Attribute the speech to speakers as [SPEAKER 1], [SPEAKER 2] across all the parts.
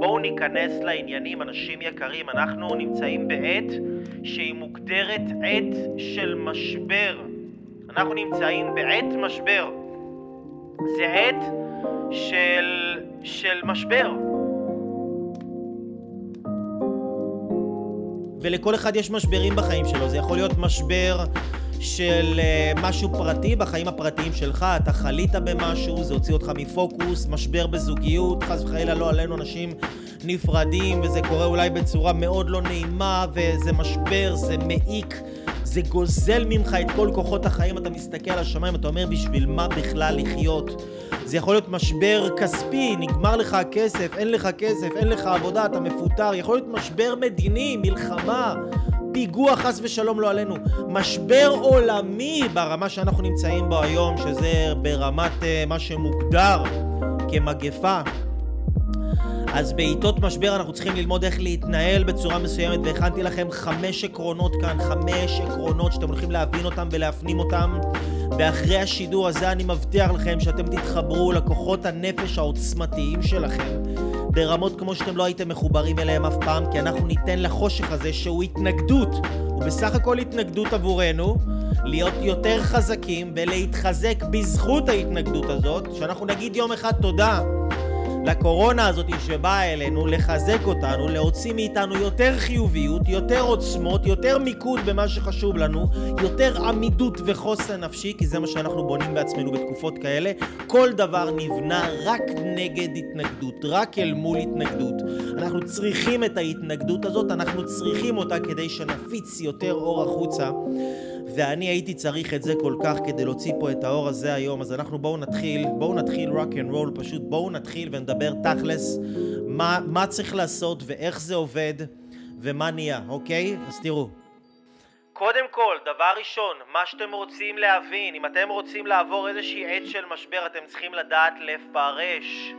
[SPEAKER 1] בואו ניכנס לעניינים, אנשים יקרים. אנחנו נמצאים בעת שהיא מוגדרת עת של משבר. אנחנו נמצאים בעת משבר. זה עת של, של משבר.
[SPEAKER 2] ולכל אחד יש משברים בחיים שלו. זה יכול להיות משבר של uh, משהו פרטי בחיים הפרטיים שלך, אתה חלית במשהו, זה הוציא אותך מפוקוס, משבר בזוגיות, חס וחלילה לא עלינו אנשים נפרדים, וזה קורה אולי בצורה מאוד לא נעימה, וזה משבר, זה מעיק, זה גוזל ממך את כל כוחות החיים, אתה מסתכל על השמיים, אתה אומר בשביל מה בכלל לחיות. זה יכול להיות משבר כספי, נגמר לך הכסף, אין לך כסף, אין לך עבודה, אתה מפוטר, יכול להיות משבר מדיני, מלחמה, פיגוע חס ושלום לא עלינו, משבר עולמי ברמה שאנחנו נמצאים בו היום, שזה ברמת uh, מה שמוגדר כמגפה. אז בעיתות משבר אנחנו צריכים ללמוד איך להתנהל בצורה מסוימת והכנתי לכם חמש עקרונות כאן, חמש עקרונות שאתם הולכים להבין אותם ולהפנים אותם. ואחרי השידור הזה אני מבטיח לכם שאתם תתחברו לכוחות הנפש העוצמתיים שלכם ברמות כמו שאתם לא הייתם מחוברים אליהם אף פעם, כי אנחנו ניתן לחושך הזה שהוא התנגדות, הוא בסך הכל התנגדות עבורנו, להיות יותר חזקים ולהתחזק בזכות ההתנגדות הזאת, שאנחנו נגיד יום אחד תודה לקורונה הזאת שבאה אלינו, לחזק אותנו, להוציא מאיתנו יותר חיוביות, יותר עוצמות, יותר מיקוד במה שחשוב לנו, יותר עמידות וחוסן נפשי, כי זה מה שאנחנו בונים בעצמנו בתקופות כאלה. כל דבר נבנה רק נגד התנגדות, רק אל מול התנגדות. אנחנו צריכים את ההתנגדות הזאת, אנחנו צריכים אותה כדי שנפיץ יותר אור החוצה. ואני הייתי צריך את זה כל כך כדי להוציא פה את האור הזה היום, אז אנחנו בואו נתחיל, בואו נתחיל rock and roll, פשוט בואו נתחיל ונדבר תכלס מה, מה צריך לעשות ואיך זה עובד ומה נהיה, אוקיי? אז תראו.
[SPEAKER 1] קודם כל, דבר ראשון, מה שאתם רוצים להבין, אם אתם רוצים לעבור איזושהי עת של משבר, אתם צריכים לדעת לפרש.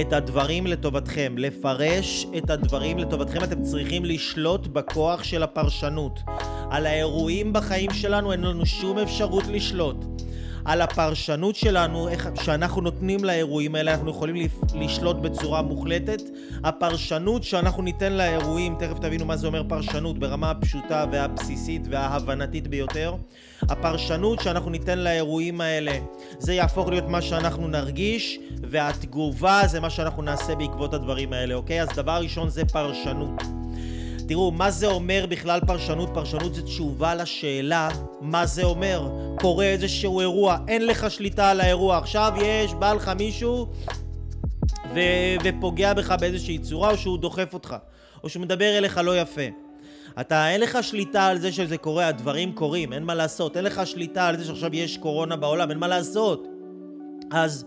[SPEAKER 2] את הדברים לטובתכם, לפרש את הדברים לטובתכם, אתם צריכים לשלוט בכוח של הפרשנות. על האירועים בחיים שלנו אין לנו שום אפשרות לשלוט. על הפרשנות שלנו, איך שאנחנו נותנים לאירועים האלה, אנחנו יכולים לשלוט בצורה מוחלטת. הפרשנות שאנחנו ניתן לאירועים, תכף תבינו מה זה אומר פרשנות ברמה הפשוטה והבסיסית וההבנתית ביותר. הפרשנות שאנחנו ניתן לאירועים האלה, זה יהפוך להיות מה שאנחנו נרגיש, והתגובה זה מה שאנחנו נעשה בעקבות הדברים האלה, אוקיי? אז דבר ראשון זה פרשנות. תראו, מה זה אומר בכלל פרשנות? פרשנות זה תשובה לשאלה מה זה אומר. קורה איזשהו אירוע, אין לך שליטה על האירוע. עכשיו יש, בא לך מישהו ו- ופוגע בך באיזושהי צורה, או שהוא דוחף אותך, או שהוא מדבר אליך לא יפה. אתה, אין לך שליטה על זה שזה קורה, הדברים קורים, אין מה לעשות. אין לך שליטה על זה שעכשיו יש קורונה בעולם, אין מה לעשות. אז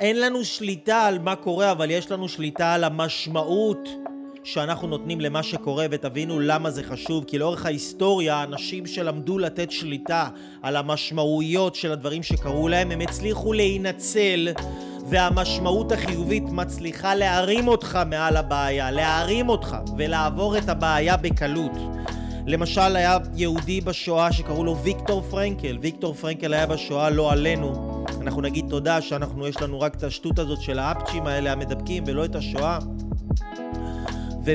[SPEAKER 2] אין לנו שליטה על מה קורה, אבל יש לנו שליטה על המשמעות שאנחנו נותנים למה שקורה ותבינו למה זה חשוב כי לאורך ההיסטוריה אנשים שלמדו לתת שליטה על המשמעויות של הדברים שקרו להם הם הצליחו להינצל והמשמעות החיובית מצליחה להרים אותך מעל הבעיה, להרים אותך ולעבור את הבעיה בקלות. למשל היה יהודי בשואה שקראו לו ויקטור פרנקל, ויקטור פרנקל היה בשואה לא עלינו. אנחנו נגיד תודה שאנחנו יש לנו רק את השטות הזאת של האפצ'ים האלה המדבקים ולא את השואה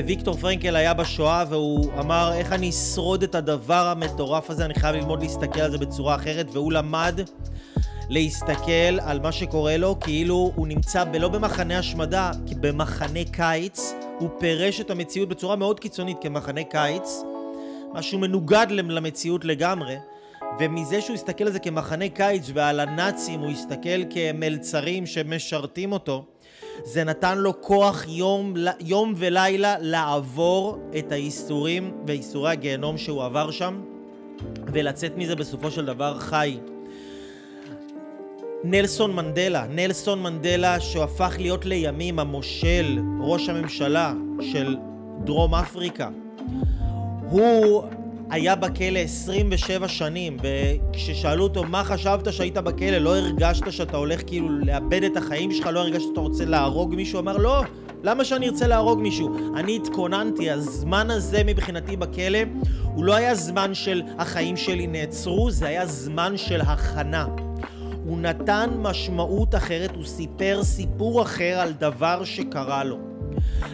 [SPEAKER 2] וויקטור פרנקל היה בשואה והוא אמר איך אני אשרוד את הדבר המטורף הזה, אני חייב ללמוד להסתכל על זה בצורה אחרת. והוא למד להסתכל על מה שקורה לו כאילו הוא נמצא לא במחנה השמדה, כי במחנה קיץ הוא פירש את המציאות בצורה מאוד קיצונית כמחנה קיץ, משהו מנוגד למציאות לגמרי ומזה שהוא הסתכל על זה כמחנה קיץ ועל הנאצים הוא הסתכל כמלצרים שמשרתים אותו זה נתן לו כוח יום, יום ולילה לעבור את האיסורים ואיסורי הגיהנום שהוא עבר שם ולצאת מזה בסופו של דבר חי. נלסון מנדלה, נלסון מנדלה שהפך להיות לימים המושל, ראש הממשלה של דרום אפריקה. הוא היה בכלא 27 שנים, וכששאלו אותו מה חשבת שהיית בכלא, לא הרגשת שאתה הולך כאילו לאבד את החיים שלך, לא הרגשת שאתה רוצה להרוג מישהו? אמר לא, למה שאני ארצה להרוג מישהו? אני התכוננתי, הזמן הזה מבחינתי בכלא הוא לא היה זמן של החיים שלי נעצרו, זה היה זמן של הכנה. הוא נתן משמעות אחרת, הוא סיפר סיפור אחר על דבר שקרה לו.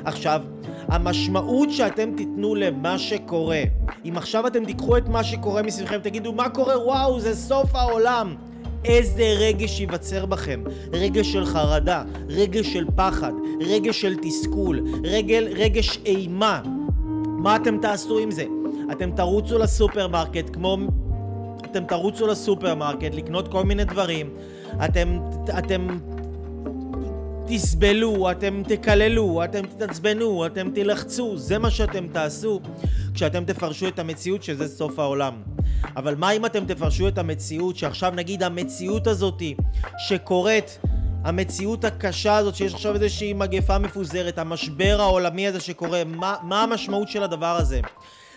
[SPEAKER 2] עכשיו, המשמעות שאתם תיתנו למה שקורה, אם עכשיו אתם תיקחו את מה שקורה מסביבכם, תגידו מה קורה, וואו, זה סוף העולם. איזה רגש ייווצר בכם? רגש של חרדה, רגש של פחד, רגש של תסכול, רגל, רגש אימה. מה אתם תעשו עם זה? אתם תרוצו לסופרמרקט כמו... אתם תרוצו לסופרמרקט לקנות כל מיני דברים, אתם, אתם תסבלו, אתם תקללו, אתם תתעצבנו, אתם תלחצו, זה מה שאתם תעשו כשאתם תפרשו את המציאות שזה סוף העולם. אבל מה אם אתם תפרשו את המציאות שעכשיו נגיד המציאות הזאתי שקורית המציאות הקשה הזאת שיש עכשיו איזושהי מגפה מפוזרת, המשבר העולמי הזה שקורה, מה, מה המשמעות של הדבר הזה?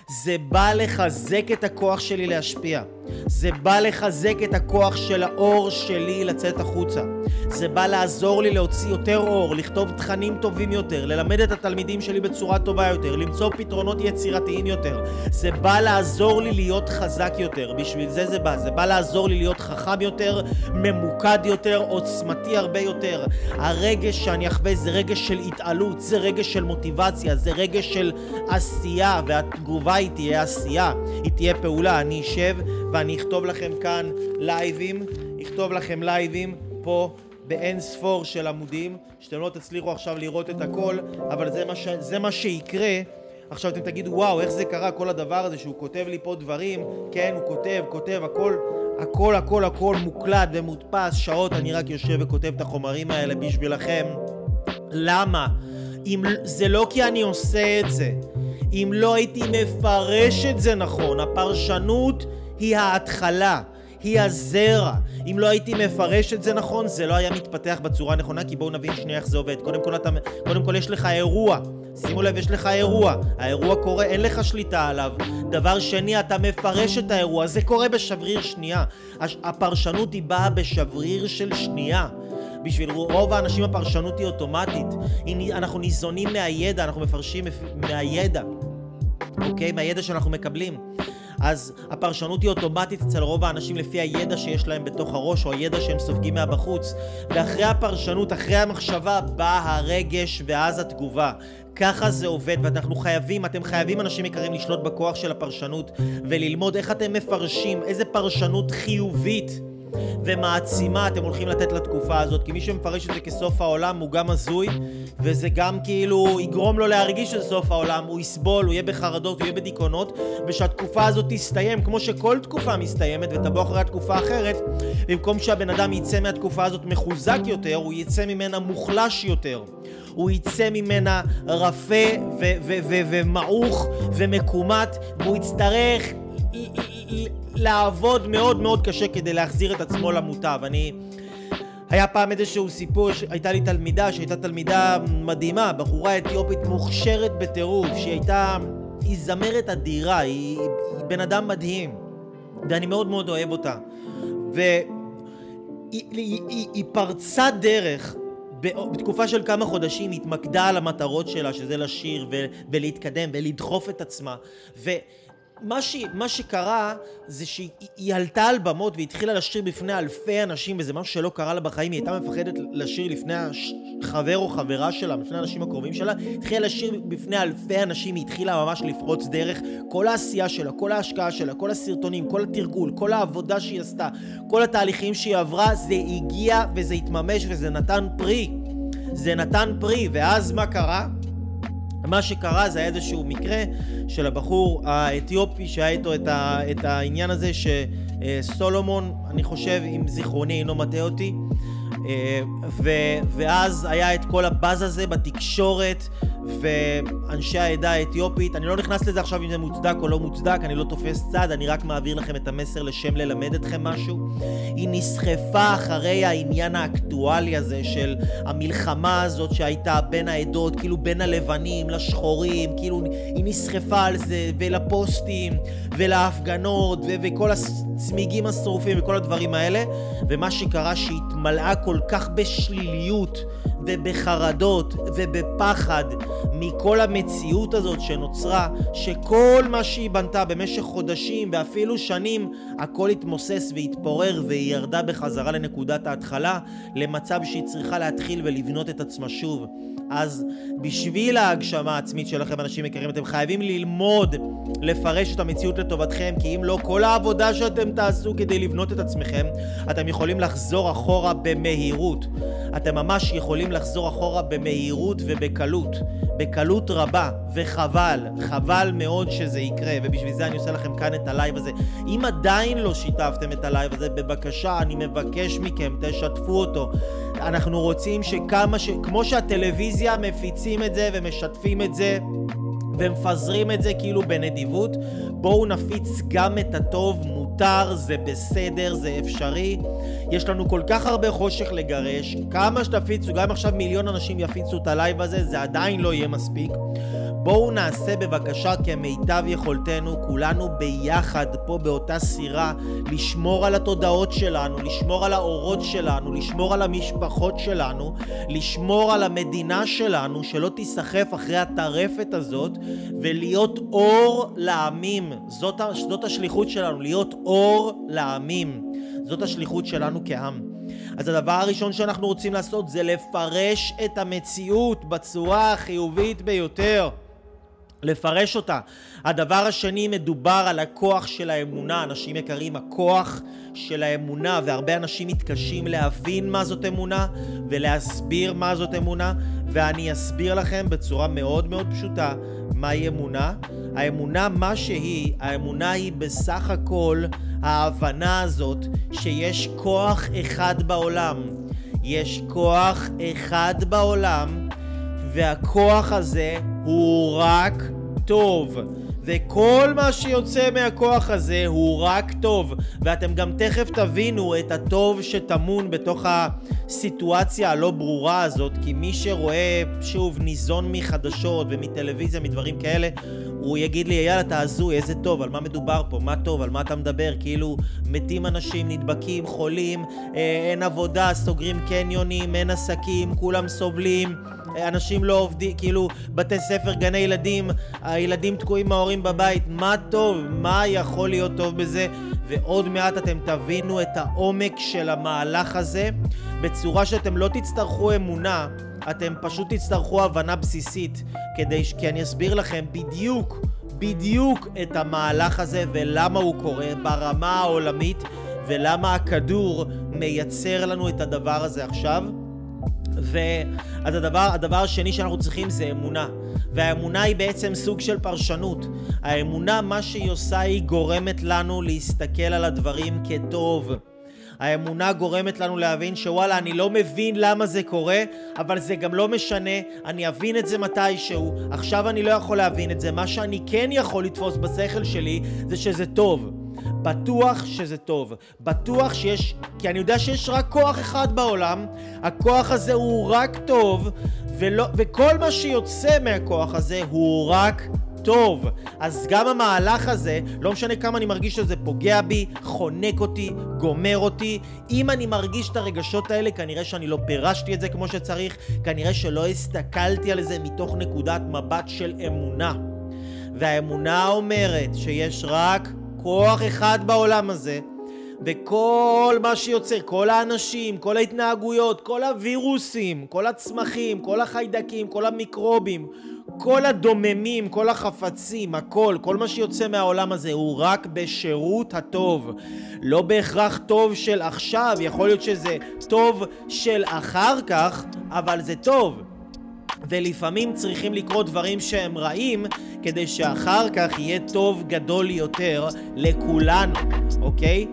[SPEAKER 2] זה בא לחזק את הכוח שלי להשפיע. זה בא לחזק את הכוח של האור שלי לצאת החוצה. זה בא לעזור לי להוציא יותר אור, לכתוב תכנים טובים יותר, ללמד את התלמידים שלי בצורה טובה יותר, למצוא פתרונות יצירתיים יותר. זה בא לעזור לי להיות חזק יותר, בשביל זה זה בא. זה בא לעזור לי להיות חכם יותר, ממוקד יותר, עוצמתי הרבה יותר. הרגש שאני אחווה זה רגש של התעלות, זה רגש של מוטיבציה, זה רגש של עשייה, והתגובה היא תהיה עשייה, היא תהיה פעולה. אני אשב ואני אכתוב לכם כאן לייבים, אכתוב לכם לייבים פה באין ספור של עמודים, שאתם לא תצליחו עכשיו לראות את הכל, אבל זה מה, ש... זה מה שיקרה. עכשיו אתם תגידו, וואו, איך זה קרה, כל הדבר הזה שהוא כותב לי פה דברים, כן, הוא כותב, כותב, הכל, הכל, הכל, הכל מוקלט ומודפס, שעות אני רק יושב וכותב את החומרים האלה בשבילכם. למה? אם זה לא כי אני עושה את זה, אם לא הייתי מפרש את זה נכון, הפרשנות היא ההתחלה. היא הזרע. אם לא הייתי מפרש את זה נכון, זה לא היה מתפתח בצורה הנכונה, כי בואו נבין שנייה איך זה עובד. קודם כל, אתה, קודם כל יש לך אירוע. שימו לב, יש לך אירוע. האירוע קורה, אין לך שליטה עליו. דבר שני, אתה מפרש את האירוע. זה קורה בשבריר שנייה. הפרשנות היא באה בשבריר של שנייה. בשביל רוב האנשים הפרשנות היא אוטומטית. אנחנו ניזונים מהידע, אנחנו מפרשים מהידע. אוקיי? מהידע שאנחנו מקבלים. אז הפרשנות היא אוטומטית אצל רוב האנשים לפי הידע שיש להם בתוך הראש או הידע שהם סופגים מהבחוץ ואחרי הפרשנות, אחרי המחשבה, בא הרגש ואז התגובה. ככה זה עובד ואנחנו חייבים, אתם חייבים אנשים יקרים לשלוט בכוח של הפרשנות וללמוד איך אתם מפרשים, איזה פרשנות חיובית ומעצימה אתם הולכים לתת לתקופה הזאת כי מי שמפרש את זה כסוף העולם הוא גם הזוי וזה גם כאילו יגרום לו להרגיש שזה סוף העולם הוא יסבול, הוא יהיה בחרדות, הוא יהיה בדיכאונות ושהתקופה הזאת תסתיים כמו שכל תקופה מסתיימת ותבוא אחרי התקופה אחרת במקום שהבן אדם יצא מהתקופה הזאת מחוזק יותר הוא יצא ממנה מוחלש יותר. הוא יצא ממנה רפה ומעוך ומקומט והוא יצטרך לעבוד מאוד מאוד קשה כדי להחזיר את עצמו למוטב. אני... היה פעם איזשהו סיפור, הייתה לי תלמידה שהייתה תלמידה מדהימה, בחורה אתיופית מוכשרת בטירוף, שהיא הייתה... היא זמרת אדירה, היא, היא בן אדם מדהים, ואני מאוד מאוד אוהב אותה. והיא היא, היא, היא פרצה דרך בתקופה של כמה חודשים התמקדה על המטרות שלה, שזה לשיר ו- ולהתקדם ולדחוף את עצמה. ו- מה, ש, מה שקרה זה שהיא עלתה על במות והתחילה לשיר בפני אלפי אנשים וזה משהו שלא קרה לה בחיים, היא הייתה מפחדת לשיר לפני חבר או חברה שלה, לפני האנשים הקרובים שלה, התחילה לשיר בפני אלפי אנשים, היא התחילה ממש לפרוץ דרך, כל העשייה שלה, כל ההשקעה שלה, כל הסרטונים, כל התרגול, כל העבודה שהיא עשתה, כל התהליכים שהיא עברה, זה הגיע וזה התממש וזה נתן פרי. זה נתן פרי, ואז מה קרה? מה שקרה זה היה איזשהו מקרה של הבחור האתיופי שהיה איתו את, ה, את העניין הזה שסולומון, אני חושב, אם זיכרוני אינו מטעה אותי, אה, ו, ואז היה את כל הבאז הזה בתקשורת ואנשי העדה האתיופית, אני לא נכנס לזה עכשיו אם זה מוצדק או לא מוצדק, אני לא תופס צד, אני רק מעביר לכם את המסר לשם ללמד אתכם משהו. היא נסחפה אחרי העניין האקטואלי הזה של המלחמה הזאת שהייתה בין העדות, כאילו בין הלבנים לשחורים, כאילו היא נסחפה על זה, ולפוסטים, ולהפגנות, ו- וכל הצמיגים השרופים וכל הדברים האלה, ומה שקרה שהיא התמלאה כל כך בשליליות ובחרדות ובפחד מכל המציאות הזאת שנוצרה, שכל מה שהיא בנתה במשך חודשים ואפילו שנים, הכל התמוסס והתפורר והיא ירדה בחזרה לנקודת ההתחלה, למצב שהיא צריכה להתחיל ולבנות את עצמה שוב. אז בשביל ההגשמה העצמית שלכם, אנשים יקרים, אתם חייבים ללמוד לפרש את המציאות לטובתכם, כי אם לא, כל העבודה שאתם תעשו כדי לבנות את עצמכם, אתם יכולים לחזור אחורה במהירות. אתם ממש יכולים לחזור אחורה במהירות ובקלות. בקלות רבה, וחבל, חבל מאוד שזה יקרה, ובשביל זה אני עושה לכם כאן את הלייב הזה. אם עדיין לא שיתפתם את הלייב הזה, בבקשה, אני מבקש מכם, תשתפו אותו. אנחנו רוצים שכמה ש... כמו שהטלוויזיה מפיצים את זה ומשתפים את זה ומפזרים את זה כאילו בנדיבות, בואו נפיץ גם את הטוב, מותר, זה בסדר, זה אפשרי. יש לנו כל כך הרבה חושך לגרש, כמה שתפיצו, גם עכשיו מיליון אנשים יפיצו את הלייב הזה, זה עדיין לא יהיה מספיק. בואו נעשה בבקשה כמיטב יכולתנו, כולנו ביחד פה באותה סירה, לשמור על התודעות שלנו, לשמור על האורות שלנו, לשמור על המשפחות שלנו, לשמור על המדינה שלנו, שלא תיסחף אחרי הטרפת הזאת, ולהיות אור לעמים. זאת, זאת השליחות שלנו, להיות אור לעמים. זאת השליחות שלנו כעם. אז הדבר הראשון שאנחנו רוצים לעשות זה לפרש את המציאות בצורה החיובית ביותר. לפרש אותה. הדבר השני מדובר על הכוח של האמונה, אנשים יקרים, הכוח של האמונה, והרבה אנשים מתקשים להבין מה זאת אמונה ולהסביר מה זאת אמונה, ואני אסביר לכם בצורה מאוד מאוד פשוטה מהי אמונה. האמונה, מה שהיא, האמונה היא בסך הכל ההבנה הזאת שיש כוח אחד בעולם. יש כוח אחד בעולם, והכוח הזה הוא רק טוב. וכל מה שיוצא מהכוח הזה הוא רק טוב, ואתם גם תכף תבינו את הטוב שטמון בתוך הסיטואציה הלא ברורה הזאת, כי מי שרואה, שוב, ניזון מחדשות ומטלוויזיה, מדברים כאלה, הוא יגיד לי, יאללה, אתה הזוי, איזה טוב, על מה מדובר פה, מה טוב, על מה אתה מדבר, כאילו, מתים אנשים, נדבקים, חולים, אה, אין עבודה, סוגרים קניונים, אין עסקים, כולם סובלים. אנשים לא עובדים, כאילו, בתי ספר, גני ילדים, הילדים תקועים מההורים בבית, מה טוב, מה יכול להיות טוב בזה? ועוד מעט אתם תבינו את העומק של המהלך הזה בצורה שאתם לא תצטרכו אמונה, אתם פשוט תצטרכו הבנה בסיסית, כדי, כי אני אסביר לכם בדיוק, בדיוק את המהלך הזה ולמה הוא קורה ברמה העולמית ולמה הכדור מייצר לנו את הדבר הזה עכשיו. ואז הדבר, הדבר השני שאנחנו צריכים זה אמונה. והאמונה היא בעצם סוג של פרשנות. האמונה, מה שהיא עושה, היא גורמת לנו להסתכל על הדברים כטוב. האמונה גורמת לנו להבין שוואלה, אני לא מבין למה זה קורה, אבל זה גם לא משנה, אני אבין את זה מתישהו. עכשיו אני לא יכול להבין את זה. מה שאני כן יכול לתפוס בשכל שלי זה שזה טוב. בטוח שזה טוב. בטוח שיש... כי אני יודע שיש רק כוח אחד בעולם, הכוח הזה הוא רק טוב, ולא, וכל מה שיוצא מהכוח הזה הוא רק טוב. אז גם המהלך הזה, לא משנה כמה אני מרגיש שזה פוגע בי, חונק אותי, גומר אותי, אם אני מרגיש את הרגשות האלה, כנראה שאני לא פירשתי את זה כמו שצריך, כנראה שלא הסתכלתי על זה מתוך נקודת מבט של אמונה. והאמונה אומרת שיש רק כוח אחד בעולם הזה, וכל מה שיוצר, כל האנשים, כל ההתנהגויות, כל הווירוסים, כל הצמחים, כל החיידקים, כל המיקרובים, כל הדוממים, כל החפצים, הכל, כל מה שיוצא מהעולם הזה הוא רק בשירות הטוב. לא בהכרח טוב של עכשיו, יכול להיות שזה טוב של אחר כך, אבל זה טוב. ולפעמים צריכים לקרות דברים שהם רעים כדי שאחר כך יהיה טוב גדול יותר לכולנו, אוקיי?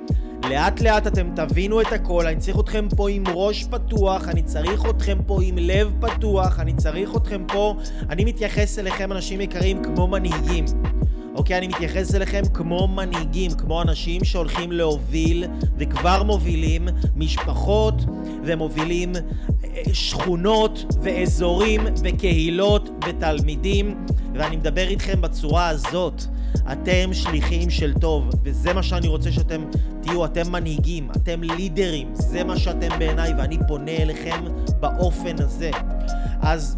[SPEAKER 2] לאט לאט אתם תבינו את הכל, אני צריך אתכם פה עם ראש פתוח, אני צריך אתכם פה עם לב פתוח, אני צריך אתכם פה, אני מתייחס אליכם אנשים יקרים כמו מנהיגים. אוקיי, אני מתייחס אליכם כמו מנהיגים, כמו אנשים שהולכים להוביל וכבר מובילים משפחות ומובילים אה, שכונות ואזורים וקהילות ותלמידים ואני מדבר איתכם בצורה הזאת. אתם שליחים של טוב, וזה מה שאני רוצה שאתם תהיו, אתם מנהיגים, אתם לידרים, זה מה שאתם בעיניי, ואני פונה אליכם באופן הזה. אז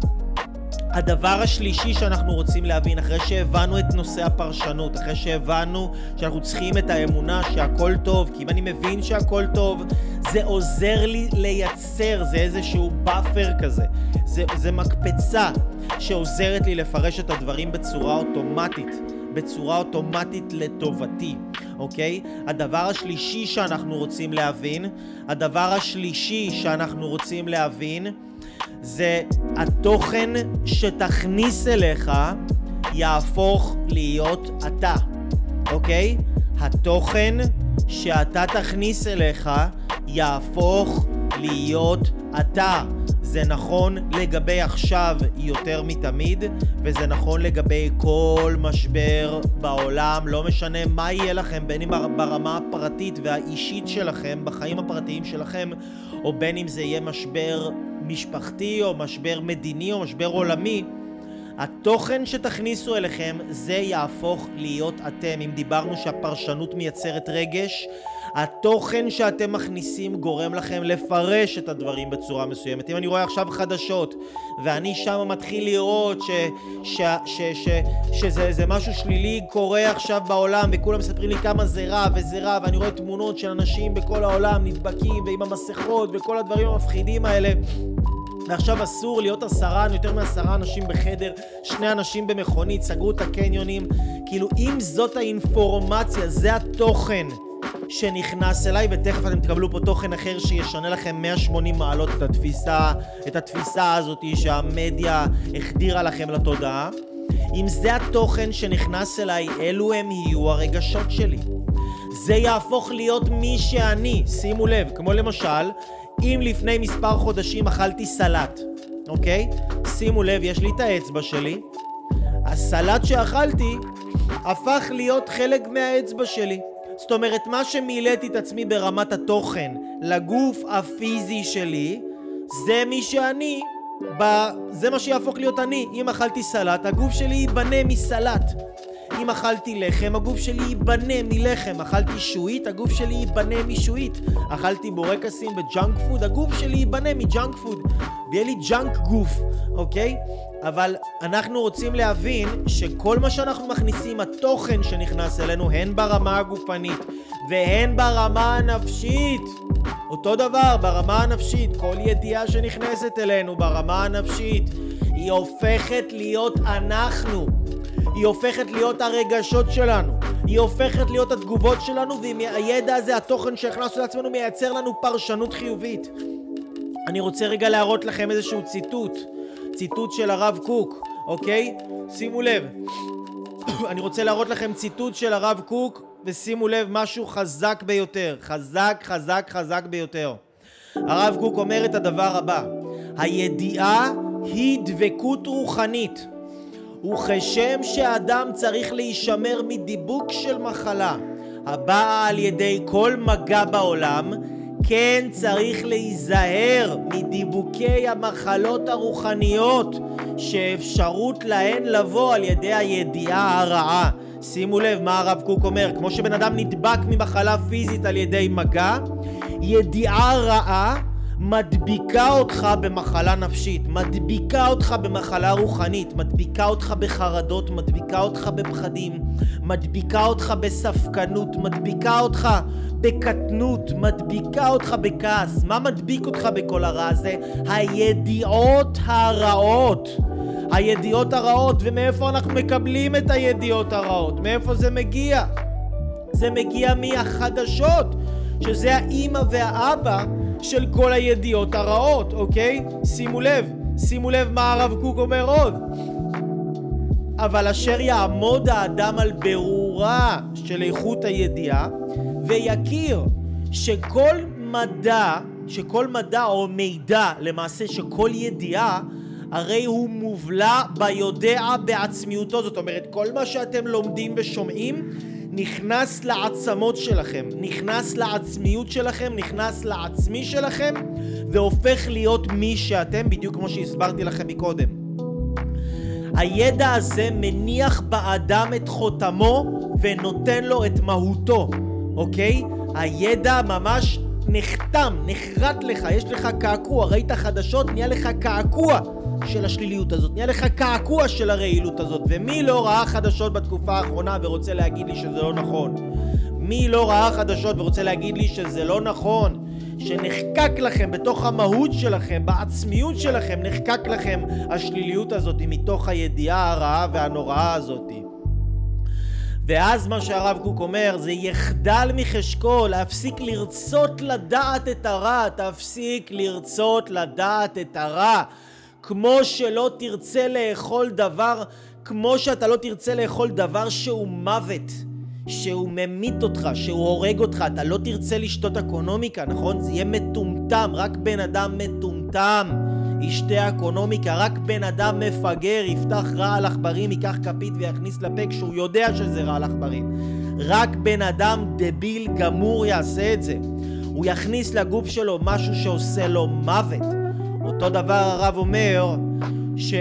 [SPEAKER 2] הדבר השלישי שאנחנו רוצים להבין, אחרי שהבנו את נושא הפרשנות, אחרי שהבנו שאנחנו צריכים את האמונה שהכל טוב, כי אם אני מבין שהכל טוב, זה עוזר לי לייצר, זה איזשהו buffer כזה, זה, זה מקפצה שעוזרת לי לפרש את הדברים בצורה אוטומטית, בצורה אוטומטית לטובתי, אוקיי? הדבר השלישי שאנחנו רוצים להבין, הדבר השלישי שאנחנו רוצים להבין, זה התוכן שתכניס אליך יהפוך להיות אתה, אוקיי? התוכן שאתה תכניס אליך יהפוך להיות אתה. זה נכון לגבי עכשיו יותר מתמיד, וזה נכון לגבי כל משבר בעולם, לא משנה מה יהיה לכם, בין אם ברמה הפרטית והאישית שלכם, בחיים הפרטיים שלכם, או בין אם זה יהיה משבר משפחתי או משבר מדיני או משבר עולמי, התוכן שתכניסו אליכם זה יהפוך להיות אתם. אם דיברנו שהפרשנות מייצרת רגש, התוכן שאתם מכניסים גורם לכם לפרש את הדברים בצורה מסוימת. אם אני רואה עכשיו חדשות ואני שם מתחיל לראות ש, ש, ש, ש, שזה משהו שלילי קורה עכשיו בעולם וכולם מספרים לי כמה זה רע וזה רע ואני רואה תמונות של אנשים בכל העולם נדבקים ועם המסכות וכל הדברים המפחידים האלה ועכשיו אסור להיות עשרה, יותר מעשרה אנשים בחדר, שני אנשים במכונית, סגרו את הקניונים. כאילו, אם זאת האינפורמציה, זה התוכן שנכנס אליי, ותכף אתם תקבלו פה תוכן אחר שישנה לכם 180 מעלות את התפיסה, את התפיסה הזאת שהמדיה החדירה לכם לתודעה. אם זה התוכן שנכנס אליי, אלו הם יהיו הרגשות שלי. זה יהפוך להיות מי שאני, שימו לב, כמו למשל, אם לפני מספר חודשים אכלתי סלט, אוקיי? שימו לב, יש לי את האצבע שלי, הסלט שאכלתי הפך להיות חלק מהאצבע שלי. זאת אומרת, מה שמילאתי את עצמי ברמת התוכן לגוף הפיזי שלי, זה מי שאני, ב... זה מה שיהפוך להיות אני. אם אכלתי סלט, הגוף שלי ייבנה מסלט. אם אכלתי לחם, הגוף שלי ייבנה מלחם. אכלתי שועית, הגוף שלי ייבנה משועית. אכלתי בורקסים ו junk food, הגוף שלי ייבנה מ junk food. ויהיה לי junk גוף, אוקיי? אבל אנחנו רוצים להבין שכל מה שאנחנו מכניסים, התוכן שנכנס אלינו, הן ברמה הגופנית והן ברמה הנפשית, אותו דבר ברמה הנפשית, כל ידיעה שנכנסת אלינו ברמה הנפשית, היא הופכת להיות אנחנו. היא הופכת להיות הרגשות שלנו, היא הופכת להיות התגובות שלנו, והידע הזה, התוכן שהכנסנו לעצמנו, מייצר לנו פרשנות חיובית. אני רוצה רגע להראות לכם איזשהו ציטוט, ציטוט של הרב קוק, אוקיי? שימו לב. אני רוצה להראות לכם ציטוט של הרב קוק, ושימו לב, משהו חזק ביותר. חזק, חזק, חזק ביותר. הרב קוק אומר את הדבר הבא: הידיעה היא דבקות רוחנית. וכשם שאדם צריך להישמר מדיבוק של מחלה הבאה על ידי כל מגע בעולם, כן צריך להיזהר מדיבוקי המחלות הרוחניות שאפשרות להן לבוא על ידי הידיעה הרעה. שימו לב מה הרב קוק אומר, כמו שבן אדם נדבק ממחלה פיזית על ידי מגע, ידיעה רעה מדביקה אותך במחלה נפשית, מדביקה אותך במחלה רוחנית, מדביקה אותך בחרדות, מדביקה אותך בפחדים, מדביקה אותך בספקנות, מדביקה אותך בקטנות, מדביקה אותך בכעס. מה מדביק אותך בכל הרע הזה? הידיעות הרעות. הידיעות הרעות, ומאיפה אנחנו מקבלים את הידיעות הרעות? מאיפה זה מגיע? זה מגיע מהחדשות, שזה האימא והאבא של כל הידיעות הרעות, אוקיי? שימו לב, שימו לב מה הרב קוק אומר עוד. אבל אשר יעמוד האדם על ברורה של איכות הידיעה ויכיר שכל מדע, שכל מדע או מידע למעשה שכל ידיעה הרי הוא מובלע ביודע בעצמיותו זאת אומרת כל מה שאתם לומדים ושומעים נכנס לעצמות שלכם, נכנס לעצמיות שלכם, נכנס לעצמי שלכם והופך להיות מי שאתם, בדיוק כמו שהסברתי לכם מקודם. הידע הזה מניח באדם את חותמו ונותן לו את מהותו, אוקיי? הידע ממש נחתם, נחרט לך, יש לך קעקוע, ראית חדשות, נהיה לך קעקוע של השליליות הזאת, נהיה לך קעקוע של הרעילות הזאת, ומי לא ראה חדשות בתקופה האחרונה ורוצה להגיד לי שזה לא נכון? מי לא ראה חדשות ורוצה להגיד לי שזה לא נכון? שנחקק לכם בתוך המהות שלכם, בעצמיות שלכם, נחקק לכם השליליות הזאת מתוך הידיעה הרעה והנוראה הזאת. ואז מה שהרב קוק אומר זה יחדל מחשקו להפסיק לרצות לדעת את הרע, תפסיק לרצות לדעת את הרע. כמו שלא תרצה לאכול דבר, כמו שאתה לא תרצה לאכול דבר שהוא מוות. שהוא ממית אותך, שהוא הורג אותך, אתה לא תרצה לשתות אקונומיקה, נכון? זה יהיה מטומטם, רק בן אדם מטומטם ישתה אקונומיקה, רק בן אדם מפגר יפתח רעל עכברים, ייקח כפית ויכניס לפה כשהוא יודע שזה רעל עכברים. רק בן אדם דביל גמור יעשה את זה. הוא יכניס לגוף שלו משהו שעושה לו מוות. אותו דבר הרב אומר ש...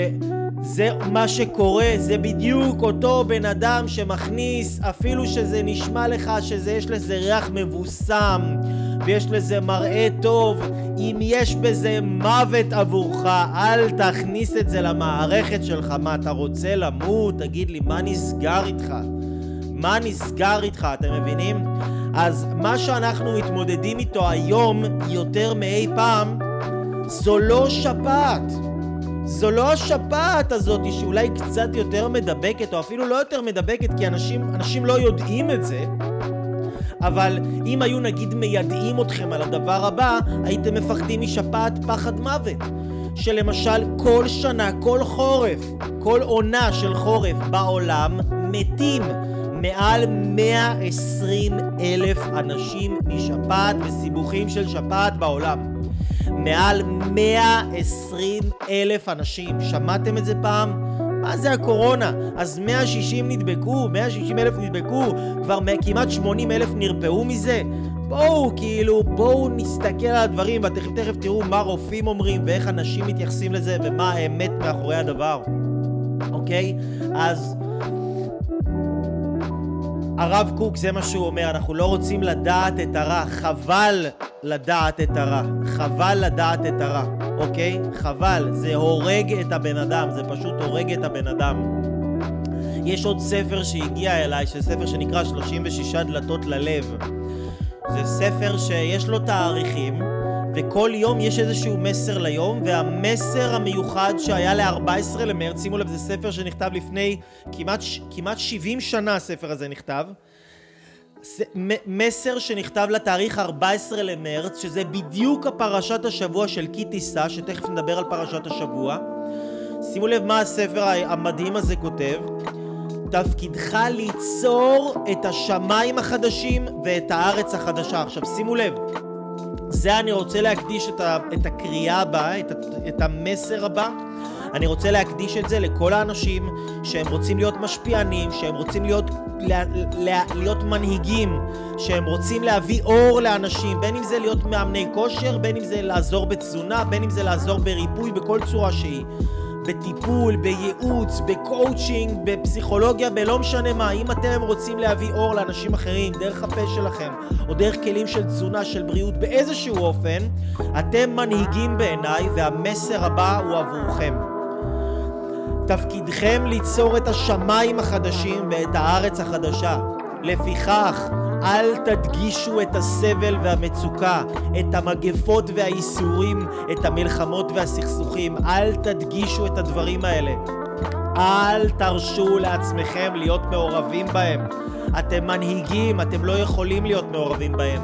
[SPEAKER 2] זה מה שקורה, זה בדיוק אותו בן אדם שמכניס, אפילו שזה נשמע לך שיש לזה ריח מבוסם ויש לזה מראה טוב, אם יש בזה מוות עבורך, אל תכניס את זה למערכת שלך. מה, אתה רוצה למות? תגיד לי, מה נסגר איתך? מה נסגר איתך, אתם מבינים? אז מה שאנחנו מתמודדים איתו היום יותר מאי פעם זו לא שפעת. זו לא השפעת הזאת שאולי קצת יותר מדבקת, או אפילו לא יותר מדבקת, כי אנשים, אנשים לא יודעים את זה. אבל אם היו נגיד מיידעים אתכם על הדבר הבא, הייתם מפחדים משפעת פחד מוות. שלמשל כל שנה, כל חורף, כל עונה של חורף בעולם מתים מעל 120 אלף אנשים משפעת וסיבוכים של שפעת בעולם. מעל 120 אלף אנשים. שמעתם את זה פעם? מה זה הקורונה? אז 160 נדבקו, 160 אלף נדבקו, כבר כמעט 80 אלף נרפאו מזה? בואו, כאילו, בואו נסתכל על הדברים, ותכף תכף תראו מה רופאים אומרים, ואיך אנשים מתייחסים לזה, ומה האמת מאחורי הדבר, אוקיי? אז... הרב קוק זה מה שהוא אומר, אנחנו לא רוצים לדעת את הרע, חבל לדעת את הרע, חבל לדעת את הרע, אוקיי? חבל, זה הורג את הבן אדם, זה פשוט הורג את הבן אדם. יש עוד ספר שהגיע אליי, שזה ספר שנקרא 36 דלתות ללב. זה ספר שיש לו תאריכים, וכל יום יש איזשהו מסר ליום, והמסר המיוחד שהיה ל-14 למרץ, שימו לב, זה ספר שנכתב לפני כמעט, כמעט 70 שנה הספר הזה נכתב. מסר שנכתב לתאריך 14 למרץ, שזה בדיוק הפרשת השבוע של קיטיסה, שתכף נדבר על פרשת השבוע. שימו לב מה הספר המדהים הזה כותב. תפקידך ליצור את השמיים החדשים ואת הארץ החדשה. עכשיו שימו לב, זה אני רוצה להקדיש את, ה, את הקריאה הבאה, את, את המסר הבא. אני רוצה להקדיש את זה לכל האנשים שהם רוצים להיות משפיענים, שהם רוצים להיות, לה, לה, להיות מנהיגים, שהם רוצים להביא אור לאנשים, בין אם זה להיות מאמני כושר, בין אם זה לעזור בתזונה, בין אם זה לעזור בריפוי בכל צורה שהיא. בטיפול, בייעוץ, בקואוצ'ינג, בפסיכולוגיה, בלא משנה מה. אם אתם רוצים להביא אור לאנשים אחרים דרך הפה שלכם, או דרך כלים של תזונה, של בריאות, באיזשהו אופן, אתם מנהיגים בעיניי, והמסר הבא הוא עבורכם. תפקידכם ליצור את השמיים החדשים ואת הארץ החדשה. לפיכך, אל תדגישו את הסבל והמצוקה, את המגפות והייסורים, את המלחמות והסכסוכים. אל תדגישו את הדברים האלה. אל תרשו לעצמכם להיות מעורבים בהם. אתם מנהיגים, אתם לא יכולים להיות מעורבים בהם.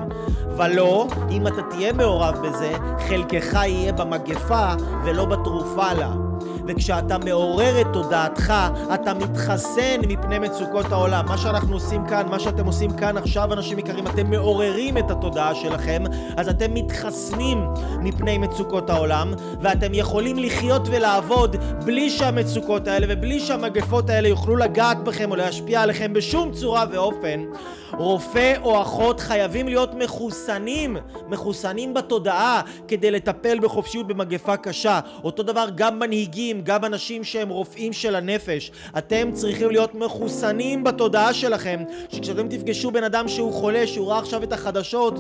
[SPEAKER 2] ולא, אם אתה תהיה מעורב בזה, חלקך יהיה במגפה ולא בתרופה לה. וכשאתה מעורר את תודעתך, אתה מתחסן מפני מצוקות העולם. מה שאנחנו עושים כאן, מה שאתם עושים כאן עכשיו, אנשים יקרים, אתם מעוררים את התודעה שלכם, אז אתם מתחסנים מפני מצוקות העולם, ואתם יכולים לחיות ולעבוד בלי שהמצוקות האלה ובלי שהמגפות האלה יוכלו לגעת בכם או להשפיע עליכם בשום צורה ואופן. רופא או אחות חייבים להיות מחוסנים, מחוסנים בתודעה, כדי לטפל בחופשיות במגפה קשה. אותו דבר גם מנהיג... מנהיגים, גם אנשים שהם רופאים של הנפש, אתם צריכים להיות מחוסנים בתודעה שלכם, שכשאתם תפגשו בן אדם שהוא חולה, שהוא ראה עכשיו את החדשות,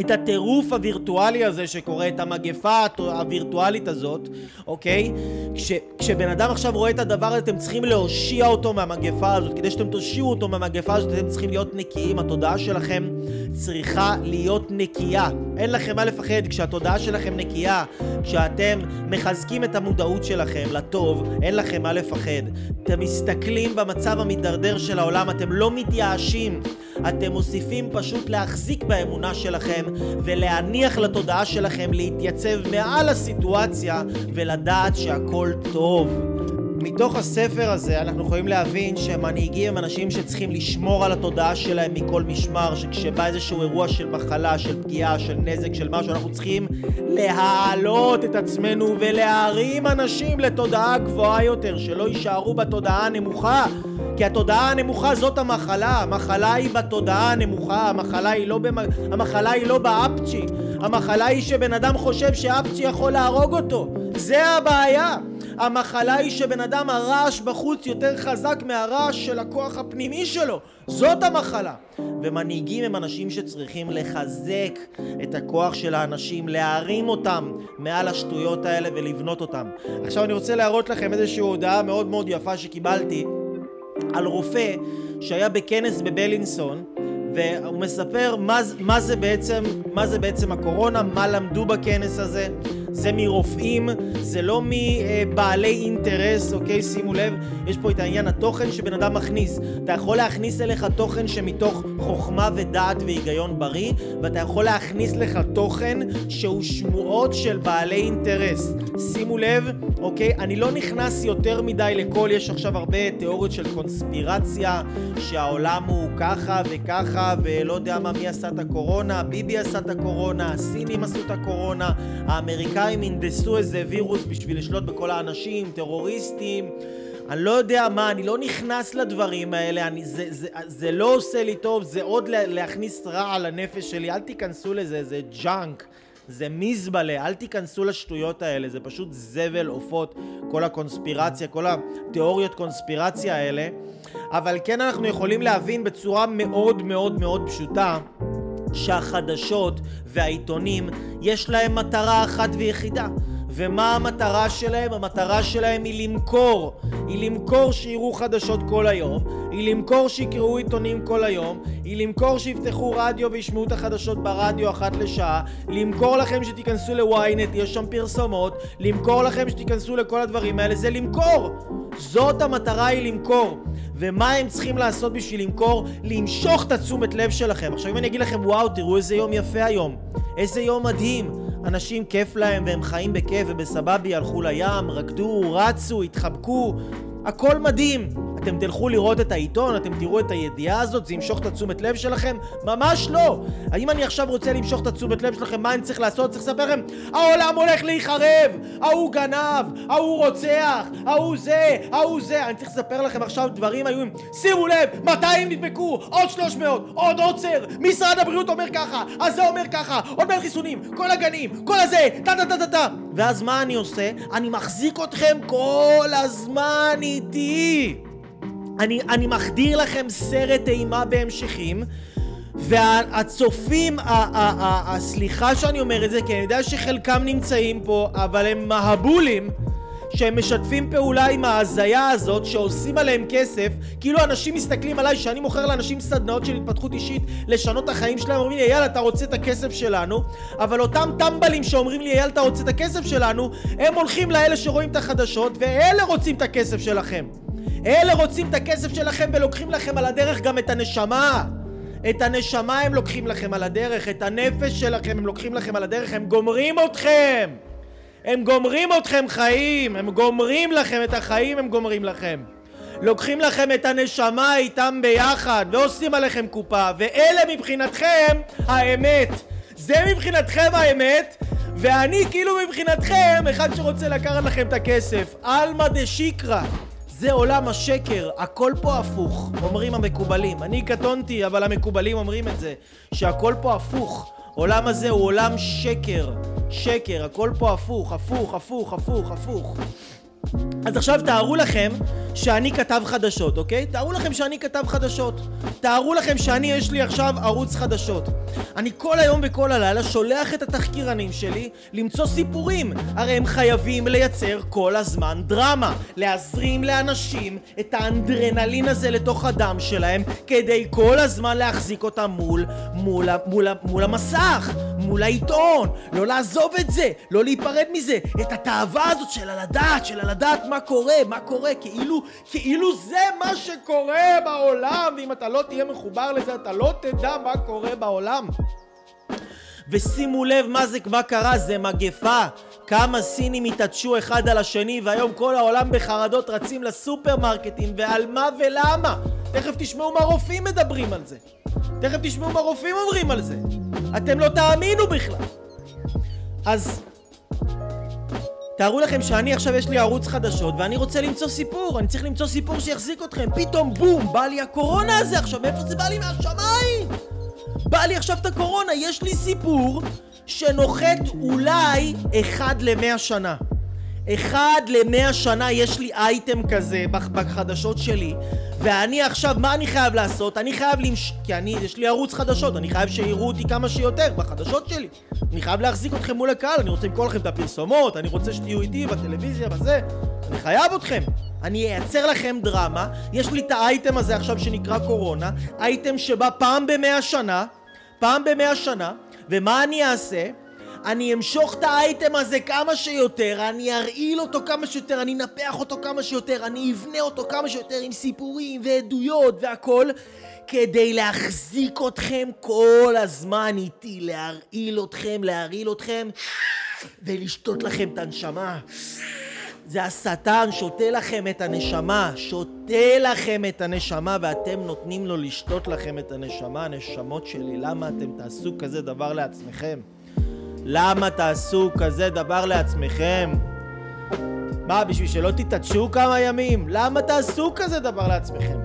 [SPEAKER 2] את הטירוף הווירטואלי הזה שקורה, את המגפה הווירטואלית הזאת, אוקיי? כש, כשבן אדם עכשיו רואה את הדבר הזה, אתם צריכים להושיע אותו מהמגפה הזאת. כדי שאתם תושיעו אותו מהמגפה הזאת, אתם צריכים להיות נקיים. התודעה שלכם צריכה להיות נקייה. אין לכם מה לפחד כשהתודעה שלכם נקייה, כשאתם מחזקים את המודעות שלכם לטוב, אין לכם מה לפחד. אתם מסתכלים במצב המידרדר של העולם, אתם לא מתייאשים. אתם מוסיפים פשוט להחזיק באמונה שלכם ולהניח לתודעה שלכם להתייצב מעל הסיטואציה ולדעת שהכל טוב. מתוך הספר הזה אנחנו יכולים להבין שמנהיגים הם אנשים שצריכים לשמור על התודעה שלהם מכל משמר, שכשבא איזשהו אירוע של מחלה, של פגיעה, של נזק, של משהו, אנחנו צריכים להעלות את עצמנו ולהרים אנשים לתודעה גבוהה יותר, שלא יישארו בתודעה הנמוכה. כי התודעה הנמוכה זאת המחלה, המחלה היא בתודעה הנמוכה, המחלה היא לא, במ... המחלה היא לא באפצ'י, המחלה היא שבן אדם חושב שאפצ'י יכול להרוג אותו, זה הבעיה. המחלה היא שבן אדם הרעש בחוץ יותר חזק מהרעש של הכוח הפנימי שלו, זאת המחלה. ומנהיגים הם אנשים שצריכים לחזק את הכוח של האנשים, להרים אותם מעל השטויות האלה ולבנות אותם. עכשיו אני רוצה להראות לכם איזושהי הודעה מאוד מאוד יפה שקיבלתי על רופא שהיה בכנס בבלינסון והוא מספר מה, מה, זה בעצם, מה זה בעצם הקורונה, מה למדו בכנס הזה. זה מרופאים, זה לא מבעלי אינטרס, אוקיי? שימו לב, יש פה את העניין התוכן שבן אדם מכניס. אתה יכול להכניס אליך תוכן שמתוך חוכמה ודעת והיגיון בריא, ואתה יכול להכניס לך תוכן שהוא שמועות של בעלי אינטרס. שימו לב, אוקיי? אני לא נכנס יותר מדי לכל, יש עכשיו הרבה תיאוריות של קונספירציה, שהעולם הוא ככה וככה, ולא יודע מה מי עשה את הקורונה, ביבי עשה את הקורונה, הסינים עשו את הקורונה, האמריקאים הנדסו איזה וירוס בשביל לשלוט בכל האנשים, טרוריסטים. אני לא יודע מה, אני לא נכנס לדברים האלה, אני, זה, זה, זה לא עושה לי טוב, זה עוד להכניס רע לנפש שלי, אל תיכנסו לזה, זה junk. זה מזבלה, אל תיכנסו לשטויות האלה, זה פשוט זבל עופות, כל הקונספירציה, כל התיאוריות קונספירציה האלה. אבל כן אנחנו יכולים להבין בצורה מאוד מאוד מאוד פשוטה שהחדשות והעיתונים יש להם מטרה אחת ויחידה ומה המטרה שלהם? המטרה שלהם היא למכור. היא למכור שיראו חדשות כל היום, היא למכור שיקראו עיתונים כל היום, היא למכור שיפתחו רדיו וישמעו את החדשות ברדיו אחת לשעה, למכור לכם שתיכנסו ל-ynet, יש שם פרסומות, למכור לכם שתיכנסו לכל הדברים האלה, זה למכור! זאת המטרה היא למכור. ומה הם צריכים לעשות בשביל למכור? למשוך את התשומת לב שלכם. עכשיו אם אני אגיד לכם וואו תראו איזה יום יפה היום, איזה יום מדהים אנשים כיף להם והם חיים בכיף ובסבבי, הלכו לים, רקדו, רצו, התחבקו, הכל מדהים. אתם תלכו לראות את העיתון, אתם תראו את הידיעה הזאת, זה ימשוך את התשומת לב שלכם? ממש לא! האם אני עכשיו רוצה למשוך את התשומת לב שלכם, מה אני צריך לעשות? צריך לספר לכם, העולם הולך להיחרב! ההוא גנב! ההוא רוצח! ההוא זה! ההוא זה! אני צריך לספר לכם עכשיו דברים איומים. שימו לב! 200 נדבקו! עוד 300! עוד עוצר! משרד הבריאות אומר ככה! הזה אומר ככה! עוד מעט חיסונים! כל הגנים! כל הזה! טה טה טה טה טה! ואז מה אני עושה? אני מחזיק אתכם כל הזמן איתי! אני, אני מחדיר לכם סרט אימה בהמשכים והצופים, הסליחה שאני אומר את זה כי אני יודע שחלקם נמצאים פה אבל הם מהבולים שהם משתפים פעולה עם ההזיה הזאת שעושים עליהם כסף כאילו אנשים מסתכלים עליי שאני מוכר לאנשים סדנאות של התפתחות אישית לשנות את החיים שלהם אומרים לי אייל אתה רוצה את הכסף שלנו? אבל אותם טמבלים שאומרים לי אייל אתה רוצה את הכסף שלנו? הם הולכים לאלה שרואים את החדשות ואלה רוצים את הכסף שלכם אלה רוצים את הכסף שלכם ולוקחים לכם על הדרך גם את הנשמה. את הנשמה הם לוקחים לכם על הדרך, את הנפש שלכם הם לוקחים לכם על הדרך, הם גומרים אתכם! הם גומרים אתכם חיים, הם גומרים לכם את החיים, הם גומרים לכם. לוקחים לכם את הנשמה איתם ביחד ועושים עליכם קופה, ואלה מבחינתכם האמת. זה מבחינתכם האמת, ואני כאילו מבחינתכם אחד שרוצה לקחת לכם את הכסף. עלמא דשיקרא. זה עולם השקר, הכל פה הפוך, אומרים המקובלים. אני קטונתי, אבל המקובלים אומרים את זה, שהכל פה הפוך. עולם הזה הוא עולם שקר, שקר, הכל פה הפוך, הפוך, הפוך, הפוך, הפוך. אז עכשיו תארו לכם שאני כתב חדשות, אוקיי? תארו לכם שאני כתב חדשות. תארו לכם שאני, יש לי עכשיו ערוץ חדשות. אני כל היום וכל הלילה שולח את התחקירנים שלי למצוא סיפורים. הרי הם חייבים לייצר כל הזמן דרמה. להזרים לאנשים את האנדרנלין הזה לתוך הדם שלהם כדי כל הזמן להחזיק אותם מול, מול, מול, מול המסך, מול העיתון. לא לעזוב את זה, לא להיפרד מזה. את התאווה הזאת של הלדעת, של הלדעת מה קורה, מה קורה, כאילו, כאילו זה מה שקורה בעולם, ואם אתה לא תהיה מחובר לזה, אתה לא תדע מה קורה בעולם. ושימו לב מה זה, מה קרה, זה מגפה. כמה סינים התעטשו אחד על השני, והיום כל העולם בחרדות רצים לסופרמרקטים, ועל מה ולמה? תכף תשמעו מה רופאים מדברים על זה. תכף תשמעו מה רופאים אומרים על זה. אתם לא תאמינו בכלל. אז תארו לכם שאני עכשיו יש לי ערוץ חדשות ואני רוצה למצוא סיפור, אני צריך למצוא סיפור שיחזיק אתכם. פתאום בום, בא לי הקורונה הזה עכשיו, מאיפה זה בא לי מהשמיים? בא לי עכשיו את הקורונה, יש לי סיפור שנוחת אולי אחד למאה שנה. אחד למאה שנה יש לי אייטם כזה בחדשות שלי ואני עכשיו, מה אני חייב לעשות? אני חייב למש... כי אני, יש לי ערוץ חדשות, אני חייב שיראו אותי כמה שיותר בחדשות שלי אני חייב להחזיק אתכם מול הקהל, אני רוצה למכור לכם את הפרסומות, אני רוצה שתהיו איתי בטלוויזיה, בזה אני חייב אתכם אני אייצר לכם דרמה, יש לי את האייטם הזה עכשיו שנקרא קורונה אייטם שבא פעם במאה שנה פעם במאה שנה ומה אני אעשה? אני אמשוך את האייטם הזה כמה שיותר, אני ארעיל אותו כמה שיותר, אני אנפח אותו כמה שיותר, אני אבנה אותו כמה שיותר עם סיפורים ועדויות והכל כדי להחזיק אתכם כל הזמן איתי, להרעיל אתכם, להרעיל אתכם ולשתות לכם את הנשמה. זה השטן שותה לכם את הנשמה, שותה לכם את הנשמה ואתם נותנים לו לשתות לכם את הנשמה, הנשמות שלי, למה אתם תעשו כזה דבר לעצמכם? למה תעשו כזה דבר לעצמכם? מה, בשביל שלא תתעטשו כמה ימים? למה תעשו כזה דבר לעצמכם?